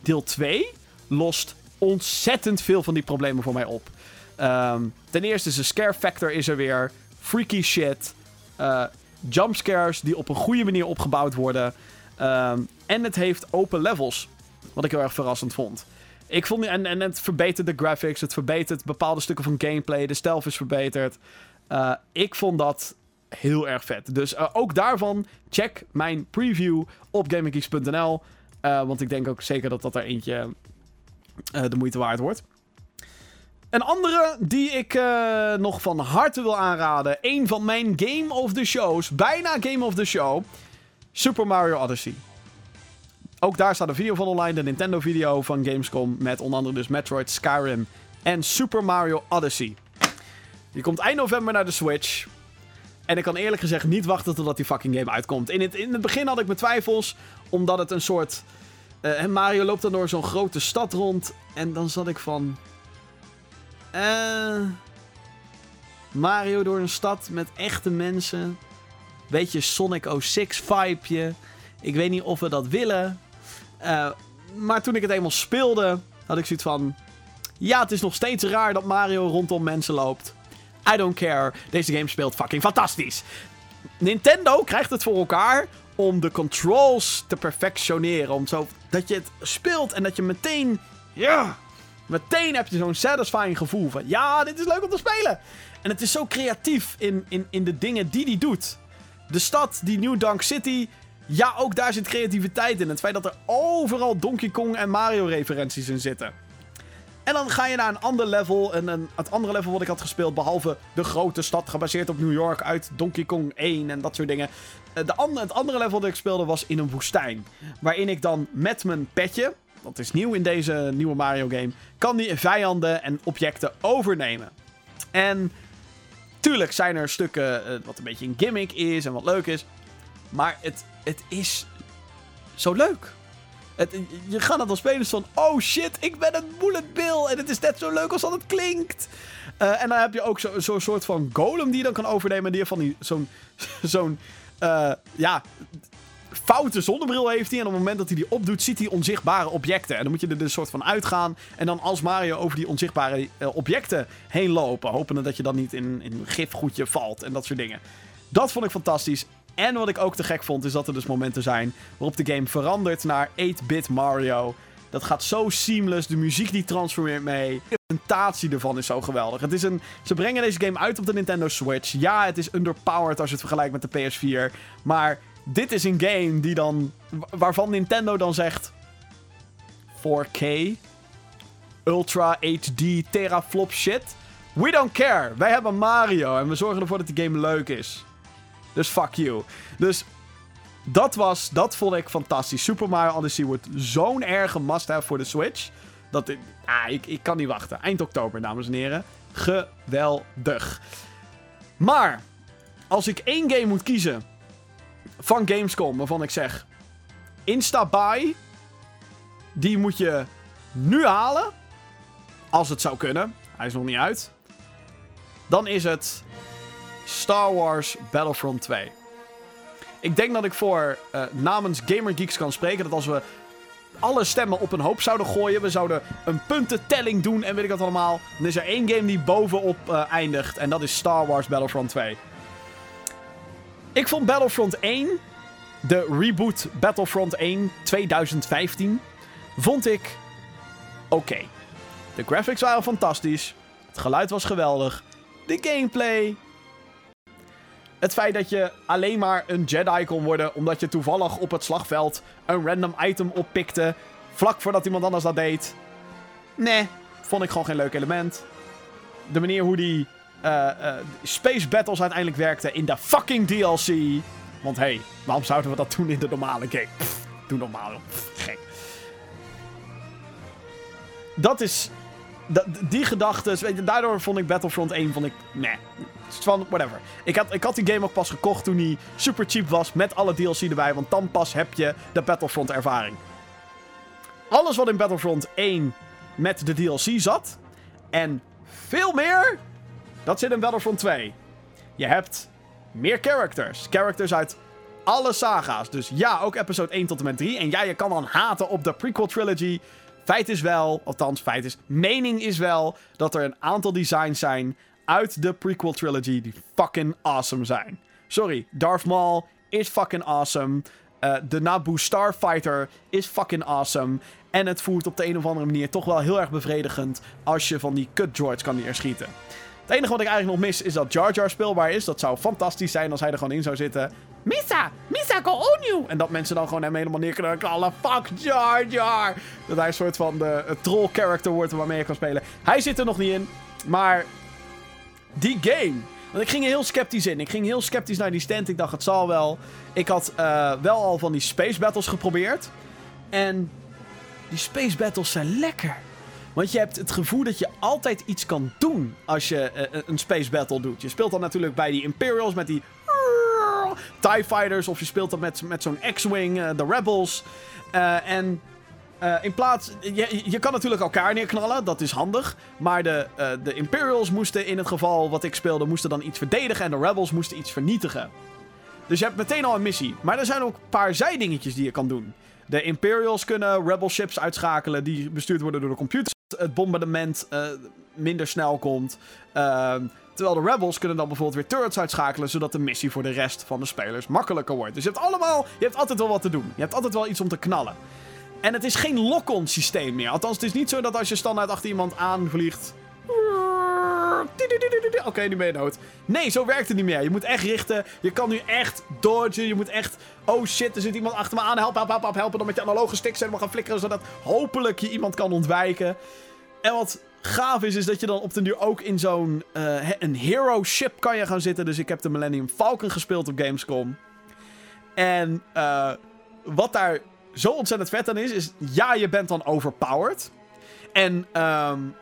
S1: Deel 2 lost ontzettend veel van die problemen voor mij op. Ehm, ten eerste is de scare factor is er weer. Freaky shit. eh jumpscares die op een goede manier opgebouwd worden. Ehm, en het heeft open levels. Wat ik heel erg verrassend vond. Ik vond, en, het verbetert de graphics. Het verbetert bepaalde stukken van gameplay. De stealth is verbeterd. Eh, ik vond dat heel erg vet. Dus eh, ook daarvan check mijn preview op gaminggeeks.nl. Want ik denk ook zeker dat dat er eentje de moeite waard wordt. Een andere die ik eh, nog van harte wil aanraden. Een van mijn Game of the Shows. Bijna Game of the Show. Super Mario Odyssey. Ook daar staat een video van online. De Nintendo video van Gamescom. Met onder andere dus Metroid, Skyrim en Super Mario Odyssey. Die komt eind november naar de Switch. En ik kan eerlijk gezegd niet wachten totdat die fucking game uitkomt. In het, in het begin had ik mijn twijfels. Omdat het een soort... eh, en Mario loopt dan door zo'n grote stad rond. En dan zat ik van... eh Mario door een stad met echte mensen. Beetje Sonic 06 vibeje. Ik weet niet of we dat willen. Eh, maar toen ik het eenmaal speelde, had ik zoiets van... Ja, het is nog steeds raar dat Mario rondom mensen loopt. I don't care. Deze game speelt fucking fantastisch. Nintendo krijgt het voor elkaar om de controls te perfectioneren. Om zo dat je het speelt en dat je meteen... Ja, meteen heb je zo'n satisfying gevoel van... Ja, dit is leuk om te spelen. En het is zo creatief in, in, in de dingen die hij doet. De stad, die New Donk City... Ja, ook daar zit creativiteit in. Het feit dat er overal Donkey Kong en Mario referenties in zitten. En dan ga je naar een ander level. En een, het andere level wat ik had gespeeld, behalve de grote stad gebaseerd op New York uit Donkey Kong 1 en dat soort dingen. Eh, De het andere level dat ik speelde was in een woestijn. Waarin ik dan met mijn petje, dat is nieuw in deze nieuwe Mario game, kan die vijanden en objecten overnemen. En tuurlijk zijn er stukken eh, wat een beetje een gimmick is en wat leuk is. Maar het, het is zo leuk. Het, je gaat het dan spelen van, oh shit, ik ben een bullet bill. En het is net zo leuk als dat het klinkt. Eh, en dan heb je ook zo'n zo soort van golem die je dan kan overnemen. Die van zo'n, zo'n, eh, ja, foute zonnebril heeft hij. En op het moment dat hij die opdoet, ziet hij onzichtbare objecten. En dan moet je er dus soort van uitgaan. En dan als Mario over die onzichtbare eh, objecten heen lopen. Hopende dat je dan niet in, een gifgoedje valt en dat soort dingen. Dat vond ik fantastisch. En wat ik ook te gek vond, is dat er dus momenten zijn waarop de game verandert naar 8-bit Mario. Dat gaat zo seamless. De muziek die transformeert mee. De presentatie ervan is zo geweldig. Het is een, ze brengen deze game uit op de Nintendo Switch. Ja, het is underpowered als je het vergelijkt met de PS4. Maar dit is een game die dan, waarvan Nintendo dan zegt... 4K, Ultra HD, teraflop shit. We don't care. Wij hebben Mario en we zorgen ervoor dat de game leuk is. Dus fuck you. Dus dat was, dat vond ik fantastisch. Super Mario Odyssey wordt zo'n erge must-have voor de Switch. Dat ah, ik, ik kan niet wachten. Eind oktober, dames en heren. Geweldig. Maar, als ik één game moet kiezen van Gamescom waarvan ik zeg... Insta-buy, die moet je nu halen. Als het zou kunnen. Hij is nog niet uit. Dan is het Star Wars Battlefront 2. Ik denk dat ik voor uh, namens Gamergeeks kan spreken dat als we alle stemmen op een hoop zouden gooien, we zouden een puntentelling doen en weet ik wat allemaal, dan is er één game die bovenop uh, eindigt en dat is Star Wars Battlefront 2. Ik vond Battlefront 1, de reboot Battlefront 1 2015, vond ik oké. De graphics waren fantastisch, het geluid was geweldig, de gameplay het feit dat je alleen maar een Jedi kon worden omdat je toevallig op het slagveld een random item oppikte. Vlak voordat iemand anders dat deed. Nee, vond ik gewoon geen leuk element. De manier hoe die uh, uh, Space Battles uiteindelijk werkten in de fucking DLC. Want hey, waarom zouden we dat doen in de normale game? Pff, doe normaal. Pff. Dat is die gedachten, daardoor vond ik Battlefront 1, vond ik, nee. Van, whatever. Ik had, ik had die game ook pas gekocht toen hij super cheap was, met alle DLC erbij, want dan pas heb je de Battlefront ervaring. Alles wat in Battlefront 1 met de DLC zat, en veel meer, dat zit in Battlefront 2. Je hebt meer characters. Characters uit alle saga's. Dus ja, ook episode 1 tot en met 3. En ja, je kan dan haten op de prequel trilogy. Feit is wel, althans feit is, mening is wel dat er een aantal designs zijn uit de prequel trilogy die fucking awesome zijn. Sorry, Darth Maul is fucking awesome. Uh, de Naboo Starfighter is fucking awesome. En het voelt op de een of andere manier toch wel heel erg bevredigend als je van die cut droids kan leren schieten. Het enige wat ik eigenlijk nog mis is dat Jar Jar speelbaar is. Dat zou fantastisch zijn als hij er gewoon in zou zitten. Misa! Misa, go on you! En dat mensen dan gewoon hem helemaal neer kunnen knallen. Fuck Jar Jar! Dat hij een soort van de troll character wordt waarmee je kan spelen. Hij zit er nog niet in. Maar die game. Want ik ging er heel sceptisch in. Ik ging heel sceptisch naar die stand. Ik dacht, het zal wel. Ik had uh, wel al van die space battles geprobeerd. En die space battles zijn lekker. Want je hebt het gevoel dat je altijd iets kan doen als je uh, een space battle doet. Je speelt dan natuurlijk bij die Imperials met die TIE Fighters. Of je speelt dat met, met zo'n X-Wing, uh, de Rebels. En in plaats... Je, je kan natuurlijk elkaar neerknallen, dat is handig. Maar de, de Imperials moesten in het geval wat ik speelde, moesten dan iets verdedigen. En de Rebels moesten iets vernietigen. Dus je hebt meteen al een missie. Maar er zijn ook een paar zijdingetjes die je kan doen. De Imperials kunnen Rebel ships uitschakelen die bestuurd worden door de computers. Het bombardement minder snel komt. Uh, Terwijl de Rebels kunnen dan bijvoorbeeld weer turrets uitschakelen, zodat de missie voor de rest van de spelers makkelijker wordt. Dus je hebt allemaal, je hebt altijd wel wat te doen. Je hebt altijd wel iets om te knallen. En het is geen lock-on systeem meer. Althans, het is niet zo dat als je standaard achter iemand aanvliegt. Oké, okay, nu ben je dood. Nee, zo werkt het niet meer. Je moet echt richten. Je kan nu echt dodgen. Je moet echt. Oh shit, er zit iemand achter me aan. Help, help, help, help. Helpen dan met je analoge sticks helemaal gaan flikkeren. Zodat hopelijk je iemand kan ontwijken. En wat gaaf is, is dat je dan op den duur ook in zo'n uh, een hero ship kan je gaan zitten. Dus ik heb de Millennium Falcon gespeeld op Gamescom. En uh, wat daar zo ontzettend vet aan is, is ja, je bent dan overpowered. En um,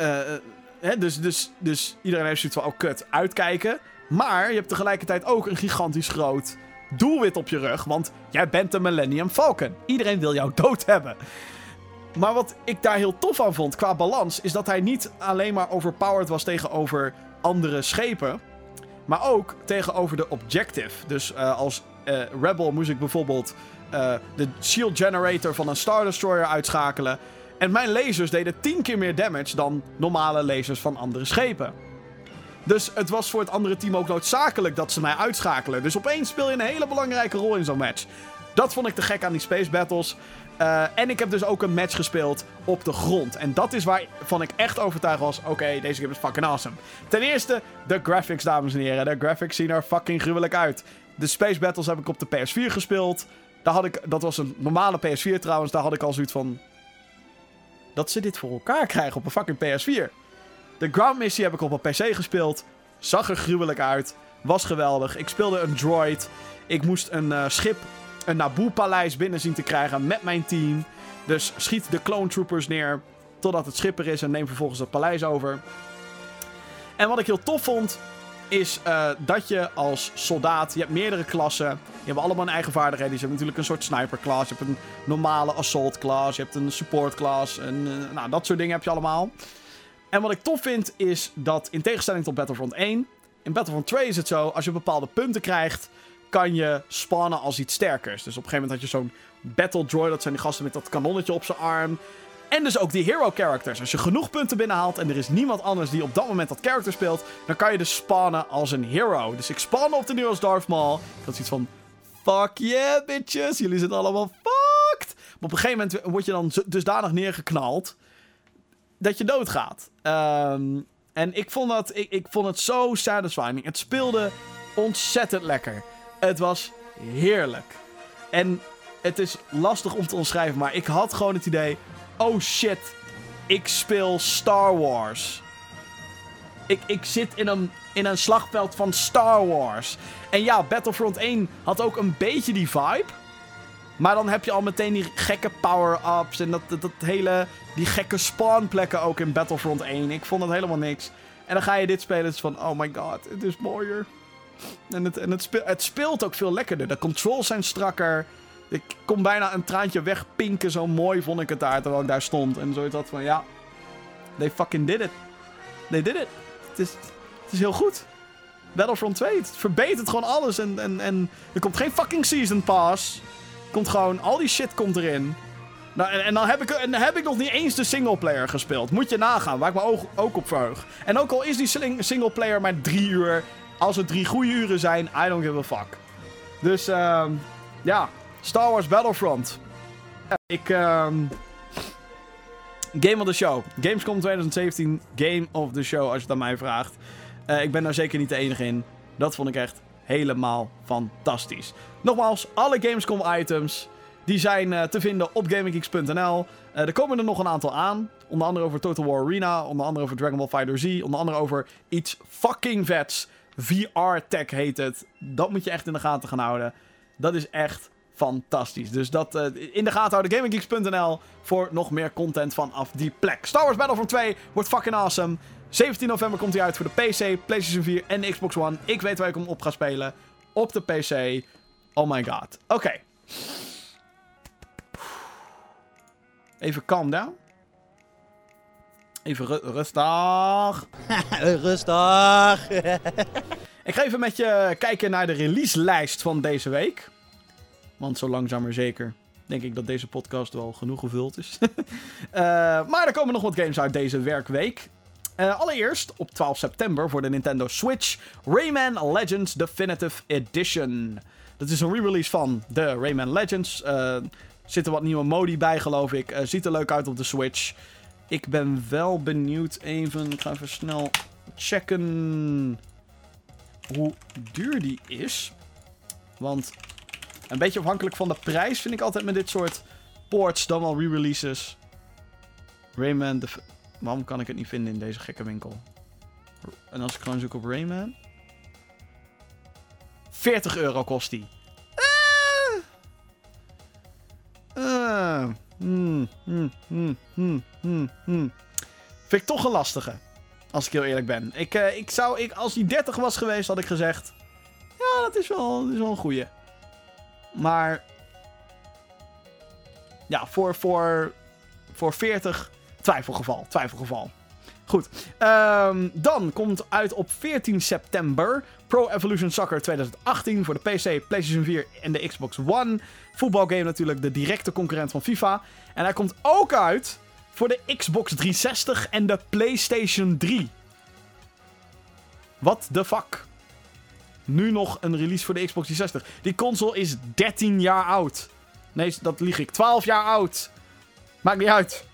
S1: uh, hè, dus, dus, dus iedereen heeft zoiets van, oh kut, uitkijken. Maar je hebt tegelijkertijd ook een gigantisch groot doelwit op je rug. Want jij bent de Millennium Falcon. Iedereen wil jou dood hebben. Maar wat ik daar heel tof aan vond qua balans, is dat hij niet alleen maar overpowered was tegenover andere schepen, maar ook tegenover de objective. Dus uh, als uh, Rebel moest ik bijvoorbeeld uh, de shield generator van een Star Destroyer uitschakelen. En mijn lasers deden 10 keer meer damage dan normale lasers van andere schepen. Dus het was voor het andere team ook noodzakelijk dat ze mij uitschakelen. Dus opeens speel je een hele belangrijke rol in zo'n match. Dat vond ik te gek aan die space battles. Uh, en ik heb dus ook een match gespeeld op de grond. En dat is waarvan ik echt overtuigd was: oké, deze game is fucking awesome. Ten eerste, de graphics, dames en heren. De graphics zien er fucking gruwelijk uit. De Space Battles heb ik op de PS4 gespeeld. Daar had ik, dat was een normale PS4 trouwens. Daar had ik al zoiets van. Dat ze dit voor elkaar krijgen op een fucking PS4. De Ground Missie heb ik op een PC gespeeld. Zag er gruwelijk uit. Was geweldig. Ik speelde een droid. Ik moest een uh, schip een Naboo-paleis binnen zien te krijgen met mijn team. Dus schiet de clone troopers neer totdat het schip er is en neem vervolgens het paleis over. En wat ik heel tof vond, is eh, dat je als soldaat, je hebt meerdere klassen, die hebben allemaal een eigen vaardigheden. Je hebt natuurlijk een soort sniper class, je hebt een normale assault class, je hebt een support class, en eh, nou, dat soort dingen heb je allemaal. En wat ik tof vind is dat in tegenstelling tot Battlefront 1, in Battlefront 2 is het zo, als je bepaalde punten krijgt, kan je spannen als iets sterkers. Dus op een gegeven moment had je zo'n Battle Droid, dat zijn die gasten met dat kanonnetje op zijn arm. En dus ook die hero characters. Als je genoeg punten binnenhaalt en er is niemand anders die op dat moment dat character speelt, dan kan je dus spannen als een hero. Dus ik spanne op de nieuwe Darth Maul. Ik had zoiets van, fuck yeah bitches, jullie zijn allemaal fucked. Maar op een gegeven moment word je dan dusdanig neergeknald dat je doodgaat. Um, en ik vond, dat, ik, ik vond het zo satisfying. Het speelde ontzettend lekker. Het was heerlijk. En het is lastig om te omschrijven, maar ik had gewoon het idee: oh shit, ik speel Star Wars. Ik, ik zit in een, in een slagveld van Star Wars. En ja, Battlefront 1 had ook een beetje die vibe. Maar dan heb je al meteen die gekke power-ups en dat, dat, dat, hele, die gekke spawnplekken ook in Battlefront 1. Ik vond het helemaal niks. En dan ga je dit spelen, het is van, oh my god, het is mooier. En, het, en het, het speelt ook veel lekkerder. De controls zijn strakker. Ik kon bijna een traantje wegpinken, zo mooi vond ik het daar, terwijl ik daar stond. En zo dat van, ja, they fucking did it. They did it. Het is, het is heel goed. Battlefront 2, het verbetert gewoon alles. En, en, en er komt geen fucking Season Pass. Komt gewoon, al die shit komt erin. Nou, en, en, dan heb ik, en heb ik nog niet eens de singleplayer gespeeld. Moet je nagaan, waar ik me ook, ook op verheug. En ook al is die singleplayer maar drie uur. Als het drie goede uren zijn, I don't give a fuck. Dus, uh, ja. Star Wars Battlefront. Ik, uh, Game of the Show. Gamescom 2017, Game of the Show, als je het aan mij vraagt. Uh, ik ben daar zeker niet de enige in. Dat vond ik echt helemaal fantastisch. Nogmaals, alle Gamescom items die zijn uh, te vinden op GamingGeeks.nl. Eh, er komen er nog een aantal aan. Onder andere over Total War Arena. Onder andere over Dragon Ball Fighter Z. Onder andere over iets fucking vets. VR Tech heet het. Dat moet je echt in de gaten gaan houden. Dat is echt fantastisch. Dus dat uh, in de gaten houden. GamingGeeks.nl voor nog meer content vanaf die plek. Star Wars Battlefront 2 wordt fucking awesome. 17 november komt hij uit voor de PC, PlayStation 4 en de Xbox One. Ik weet waar ik hem op ga spelen. Op de PC. Oh my god. Oké. Even calm down. Even ru rustig.
S4: rustig.
S1: ik ga even met je kijken naar de release-lijst van deze week. Want zo langzaam zeker denk ik dat deze podcast wel genoeg gevuld is. uh, maar er komen nog wat games uit deze werkweek. Uh, allereerst op 12 september voor de Nintendo Switch Rayman Legends Definitive Edition. Dat is een re-release van de Rayman Legends. Uh, zitten wat nieuwe modi bij, geloof ik. Ziet er leuk uit op de Switch. Ik ben wel benieuwd even. Ik ga even snel checken hoe duur die is. Want een beetje afhankelijk van de prijs vind ik altijd met dit soort ports dan wel re-releases. Rayman, de waarom kan ik het niet vinden in deze gekke winkel? En als ik gewoon zoek op Rayman. 40 euro kost die. Uh, hmm, hmm, hmm, hmm. Vind ik toch een lastige. Als ik heel eerlijk ben. Ik, uh, ik zou, ik, als die 30 was geweest, had ik gezegd. Ja, dat is wel, dat is wel een goeie. Maar. Ja, voor, voor, voor 40. Twijfelgeval. Twijfelgeval. Goed. Um, dan komt uit op 14 september Pro Evolution Soccer 2018 voor de PC, PlayStation 4 en de Xbox One. Voetbalgame natuurlijk, de directe concurrent van FIFA. En hij komt ook uit voor de Xbox 360 en de PlayStation 3. What the fuck? Nu nog een release voor de Xbox 360. Die console is 13 jaar oud. Nee, dat lieg ik. 12 jaar oud. Maakt niet uit.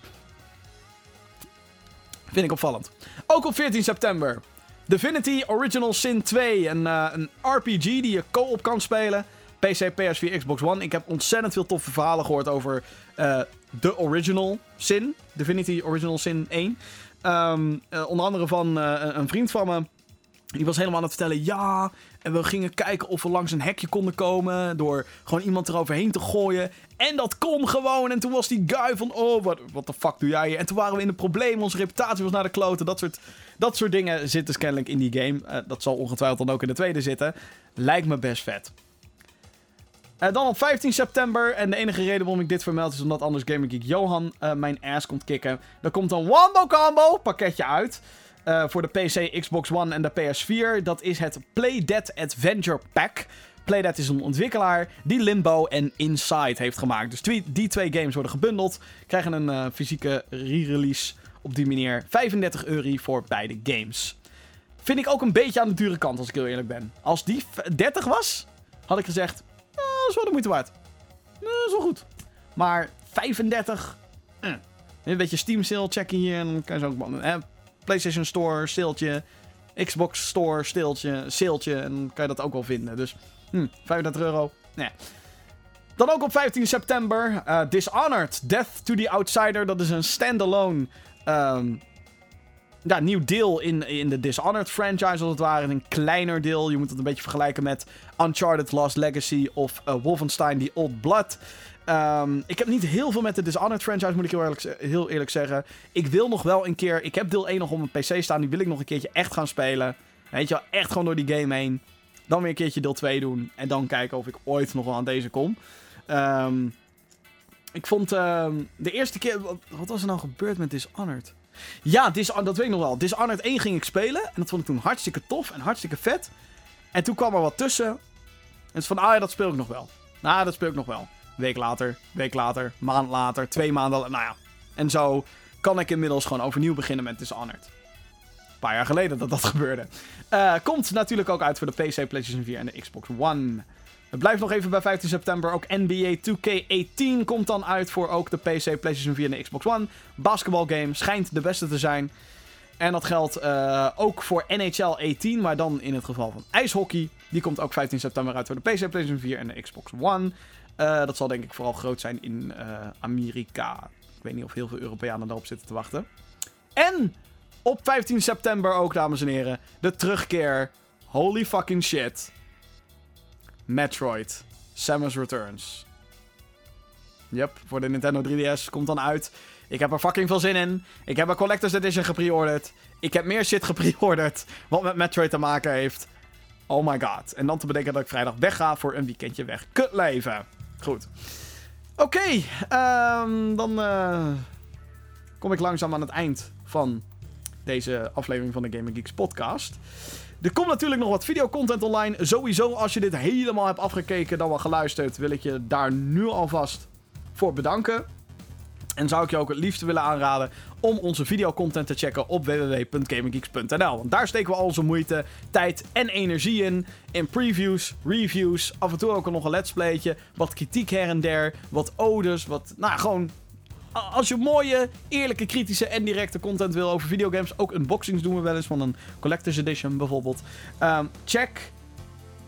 S1: Vind ik opvallend. Ook op 14 september. Divinity Original Sin 2. Een, uh, een RPG die je co-op kan spelen. PC, PS4, Xbox One. Ik heb ontzettend veel toffe verhalen gehoord over uh, de Original Sin. Divinity Original Sin 1. Um, uh, onder andere van een vriend van me. Die was helemaal aan het vertellen, ja, en we gingen kijken of we langs een hekje konden komen door gewoon iemand eroverheen te gooien. En dat kon gewoon. En toen was die guy van, oh, wat de fuck doe jij hier? En toen waren we in de problemen, onze reputatie was naar de kloten. Dat soort, dat soort dingen zitten dus kennelijk in die game. Eh, dat zal ongetwijfeld dan ook in de tweede zitten. Lijkt me best vet. Eh, dan op 15 september, en de enige reden waarom ik dit vermeld is omdat anders Gamer Geek Johan eh, mijn ass komt kicken. Er komt een Wombo Combo pakketje uit. Eh, voor de PC, Xbox One en de PS4. Dat is het Playdead Adventure Pack. Playdead is een ontwikkelaar die Limbo en Inside heeft gemaakt. Dus die twee games worden gebundeld. Krijgen een eh, fysieke re-release op die manier. 35 euro voor beide games. Vind ik ook een beetje aan de dure kant, als ik heel eerlijk ben. Als die v- 30 was, had ik gezegd... "Nou, dat is wel de moeite waard. Nou, dat is wel goed. Maar 35... eh. Een beetje Steam sale checken hier. En dan kan je zo ook... PlayStation Store, stiltje. Xbox Store, stiltje, saleetje. En dan kan je dat ook wel vinden. Dus hm, 35 euro. Nee. Dan ook op 15 september. eh, Dishonored. Death to the Outsider. Dat is een standalone... ehm, ja, nieuw deel in, in de Dishonored franchise, als het ware. Een kleiner deel. Je moet het een beetje vergelijken met Uncharted Lost Legacy of eh, Wolfenstein The Old Blood. Ehm, ik heb niet heel veel met de Dishonored franchise, moet ik heel eerlijk, heel eerlijk zeggen. Ik wil nog wel een keer... Ik heb deel 1 nog op mijn PC staan. Die wil ik nog een keertje echt gaan spelen. Weet je wel, echt gewoon door die game heen. Dan weer een keertje deel 2 doen. En dan kijken of ik ooit nog wel aan deze kom. Ehm, ik vond ehm, de eerste keer... Wat, was er nou gebeurd met Dishonored? Ja, Dis dat weet ik nog wel. Dishonored 1 ging ik spelen. En dat vond ik toen hartstikke tof en hartstikke vet. En toen kwam er wat tussen. En het is van, ah ja, dat speel ik nog wel. Nou, dat speel ik nog wel. Week later, week later, maand later, twee maanden la- Nou ja. En zo kan ik inmiddels gewoon overnieuw beginnen met Dishonored. Een paar jaar geleden dat dat gebeurde. Eh, komt natuurlijk ook uit voor de PC, PlayStation 4 en de Xbox One. Het blijft nog even bij 15 september. Ook NBA 2K18 komt dan uit voor ook de PC, PlayStation 4 en de Xbox One. Basketbalgame schijnt de beste te zijn. En dat geldt eh, ook voor NHL 18, maar dan in het geval van ijshockey. Die komt ook 15 september uit voor de PC, PlayStation 4 en de Xbox One. Eh, dat zal denk ik vooral groot zijn in eh, Amerika. Ik weet niet of heel veel Europeanen daarop zitten te wachten. En op 15 september ook, dames en heren, de terugkeer. Holy fucking shit. Metroid. Samus Returns. Yep, voor de Nintendo 3DS komt dan uit. Ik heb er fucking veel zin in. Ik heb een Collector's Edition gepreorderd. Ik heb meer shit gepreorderd wat met Metroid te maken heeft. Oh my god. En dan te bedenken dat ik vrijdag wegga voor een weekendje weg. Kutleven. Goed. Oké, ehm, dan eh, kom ik langzaam aan het eind van deze aflevering van de Gamer Geeks podcast. Er komt natuurlijk nog wat videocontent online. Sowieso, als je dit helemaal hebt afgekeken, dan wel geluisterd, wil ik je daar nu alvast voor bedanken. En zou ik je ook het liefst willen aanraden om onze videocontent te checken op www.gaminggeeks.nl. Want daar steken we al onze moeite, tijd en energie in. In previews, reviews, af en toe ook nog een let's playtje, wat kritiek her en der, wat odes, wat, nou gewoon... Als je mooie, eerlijke, kritische en directe content wil over videogames, ook unboxings doen we wel eens van een Collector's Edition bijvoorbeeld. Ehm, check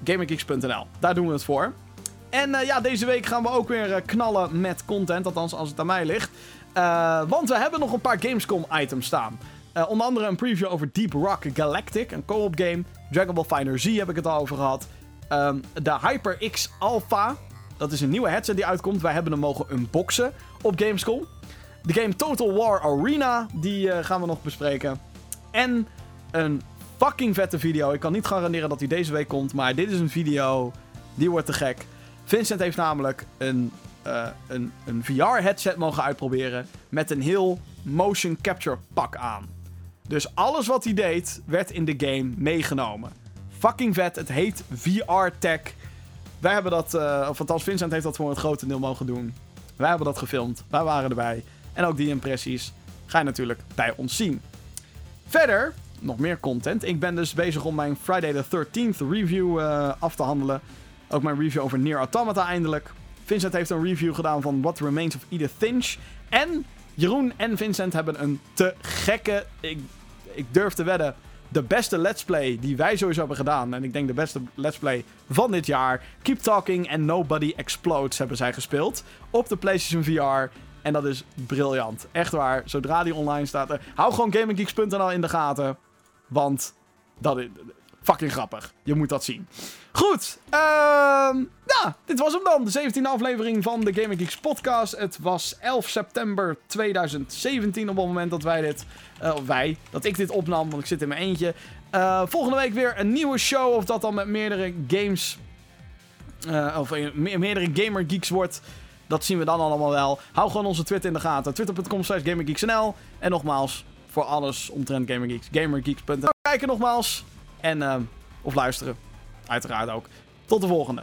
S1: gaminggeeks.nl. Daar doen we het voor. En eh, ja, deze week gaan we ook weer eh, knallen met content. Althans, als het aan mij ligt. Eh, want we hebben nog een paar Gamescom-items staan. Eh, onder andere een preview over Deep Rock Galactic, een co-op game. Dragon Ball Fighter Z heb ik het al over gehad. Ehm, de HyperX Alpha. Dat is een nieuwe headset die uitkomt. Wij hebben hem mogen unboxen op Gamescom. De game Total War Arena, die eh, gaan we nog bespreken. En een fucking vette video. Ik kan niet garanderen dat die deze week komt, maar dit is een video. Die wordt te gek. Vincent heeft namelijk een, eh, een, een VR-headset mogen uitproberen met een heel motion capture pak aan. Dus alles wat hij deed, werd in de game meegenomen. Fucking vet. Het heet VR-tech. Wij hebben dat, eh, of althans Vincent heeft dat voor het grote deel mogen doen. Wij hebben dat gefilmd. Wij waren erbij. En ook die impressies ga je natuurlijk bij ons zien. Verder, nog meer content. Ik ben dus bezig om mijn Friday the 13th review eh, af te handelen. Ook mijn review over Nier Automata eindelijk. Vincent heeft een review gedaan van What Remains of Edith Finch. En Jeroen en Vincent hebben een te gekke, ik, ik durf te wedden, de beste let's play die wij sowieso hebben gedaan. En ik denk de beste let's play van dit jaar. Keep Talking and Nobody Explodes hebben zij gespeeld. Op de PlayStation VR. En dat is briljant. Echt waar. Zodra die online staat. eh, hou gewoon GamingGeeks.nl in de gaten. Want dat is... fucking grappig. Je moet dat zien. Goed, ehm ja, dit was hem dan. De 17e aflevering van de Gaming Geeks podcast. Het was 11 september 2017 op het moment dat wij dit... of wij, dat ik dit opnam, want ik zit in mijn eentje. Eh, volgende week weer een nieuwe show. Of dat dan met meerdere games... eh, of me- meerdere Gamer Geeks wordt. Dat zien we dan allemaal wel. Hou gewoon onze Twitter in de gaten. Twitter.com slash GamerGeeksNL. En nogmaals, voor alles omtrent Gamer Geeks. GamerGeeks.nl Kijken nogmaals. En, ehm, of luisteren. Uiteraard ook. Tot de volgende.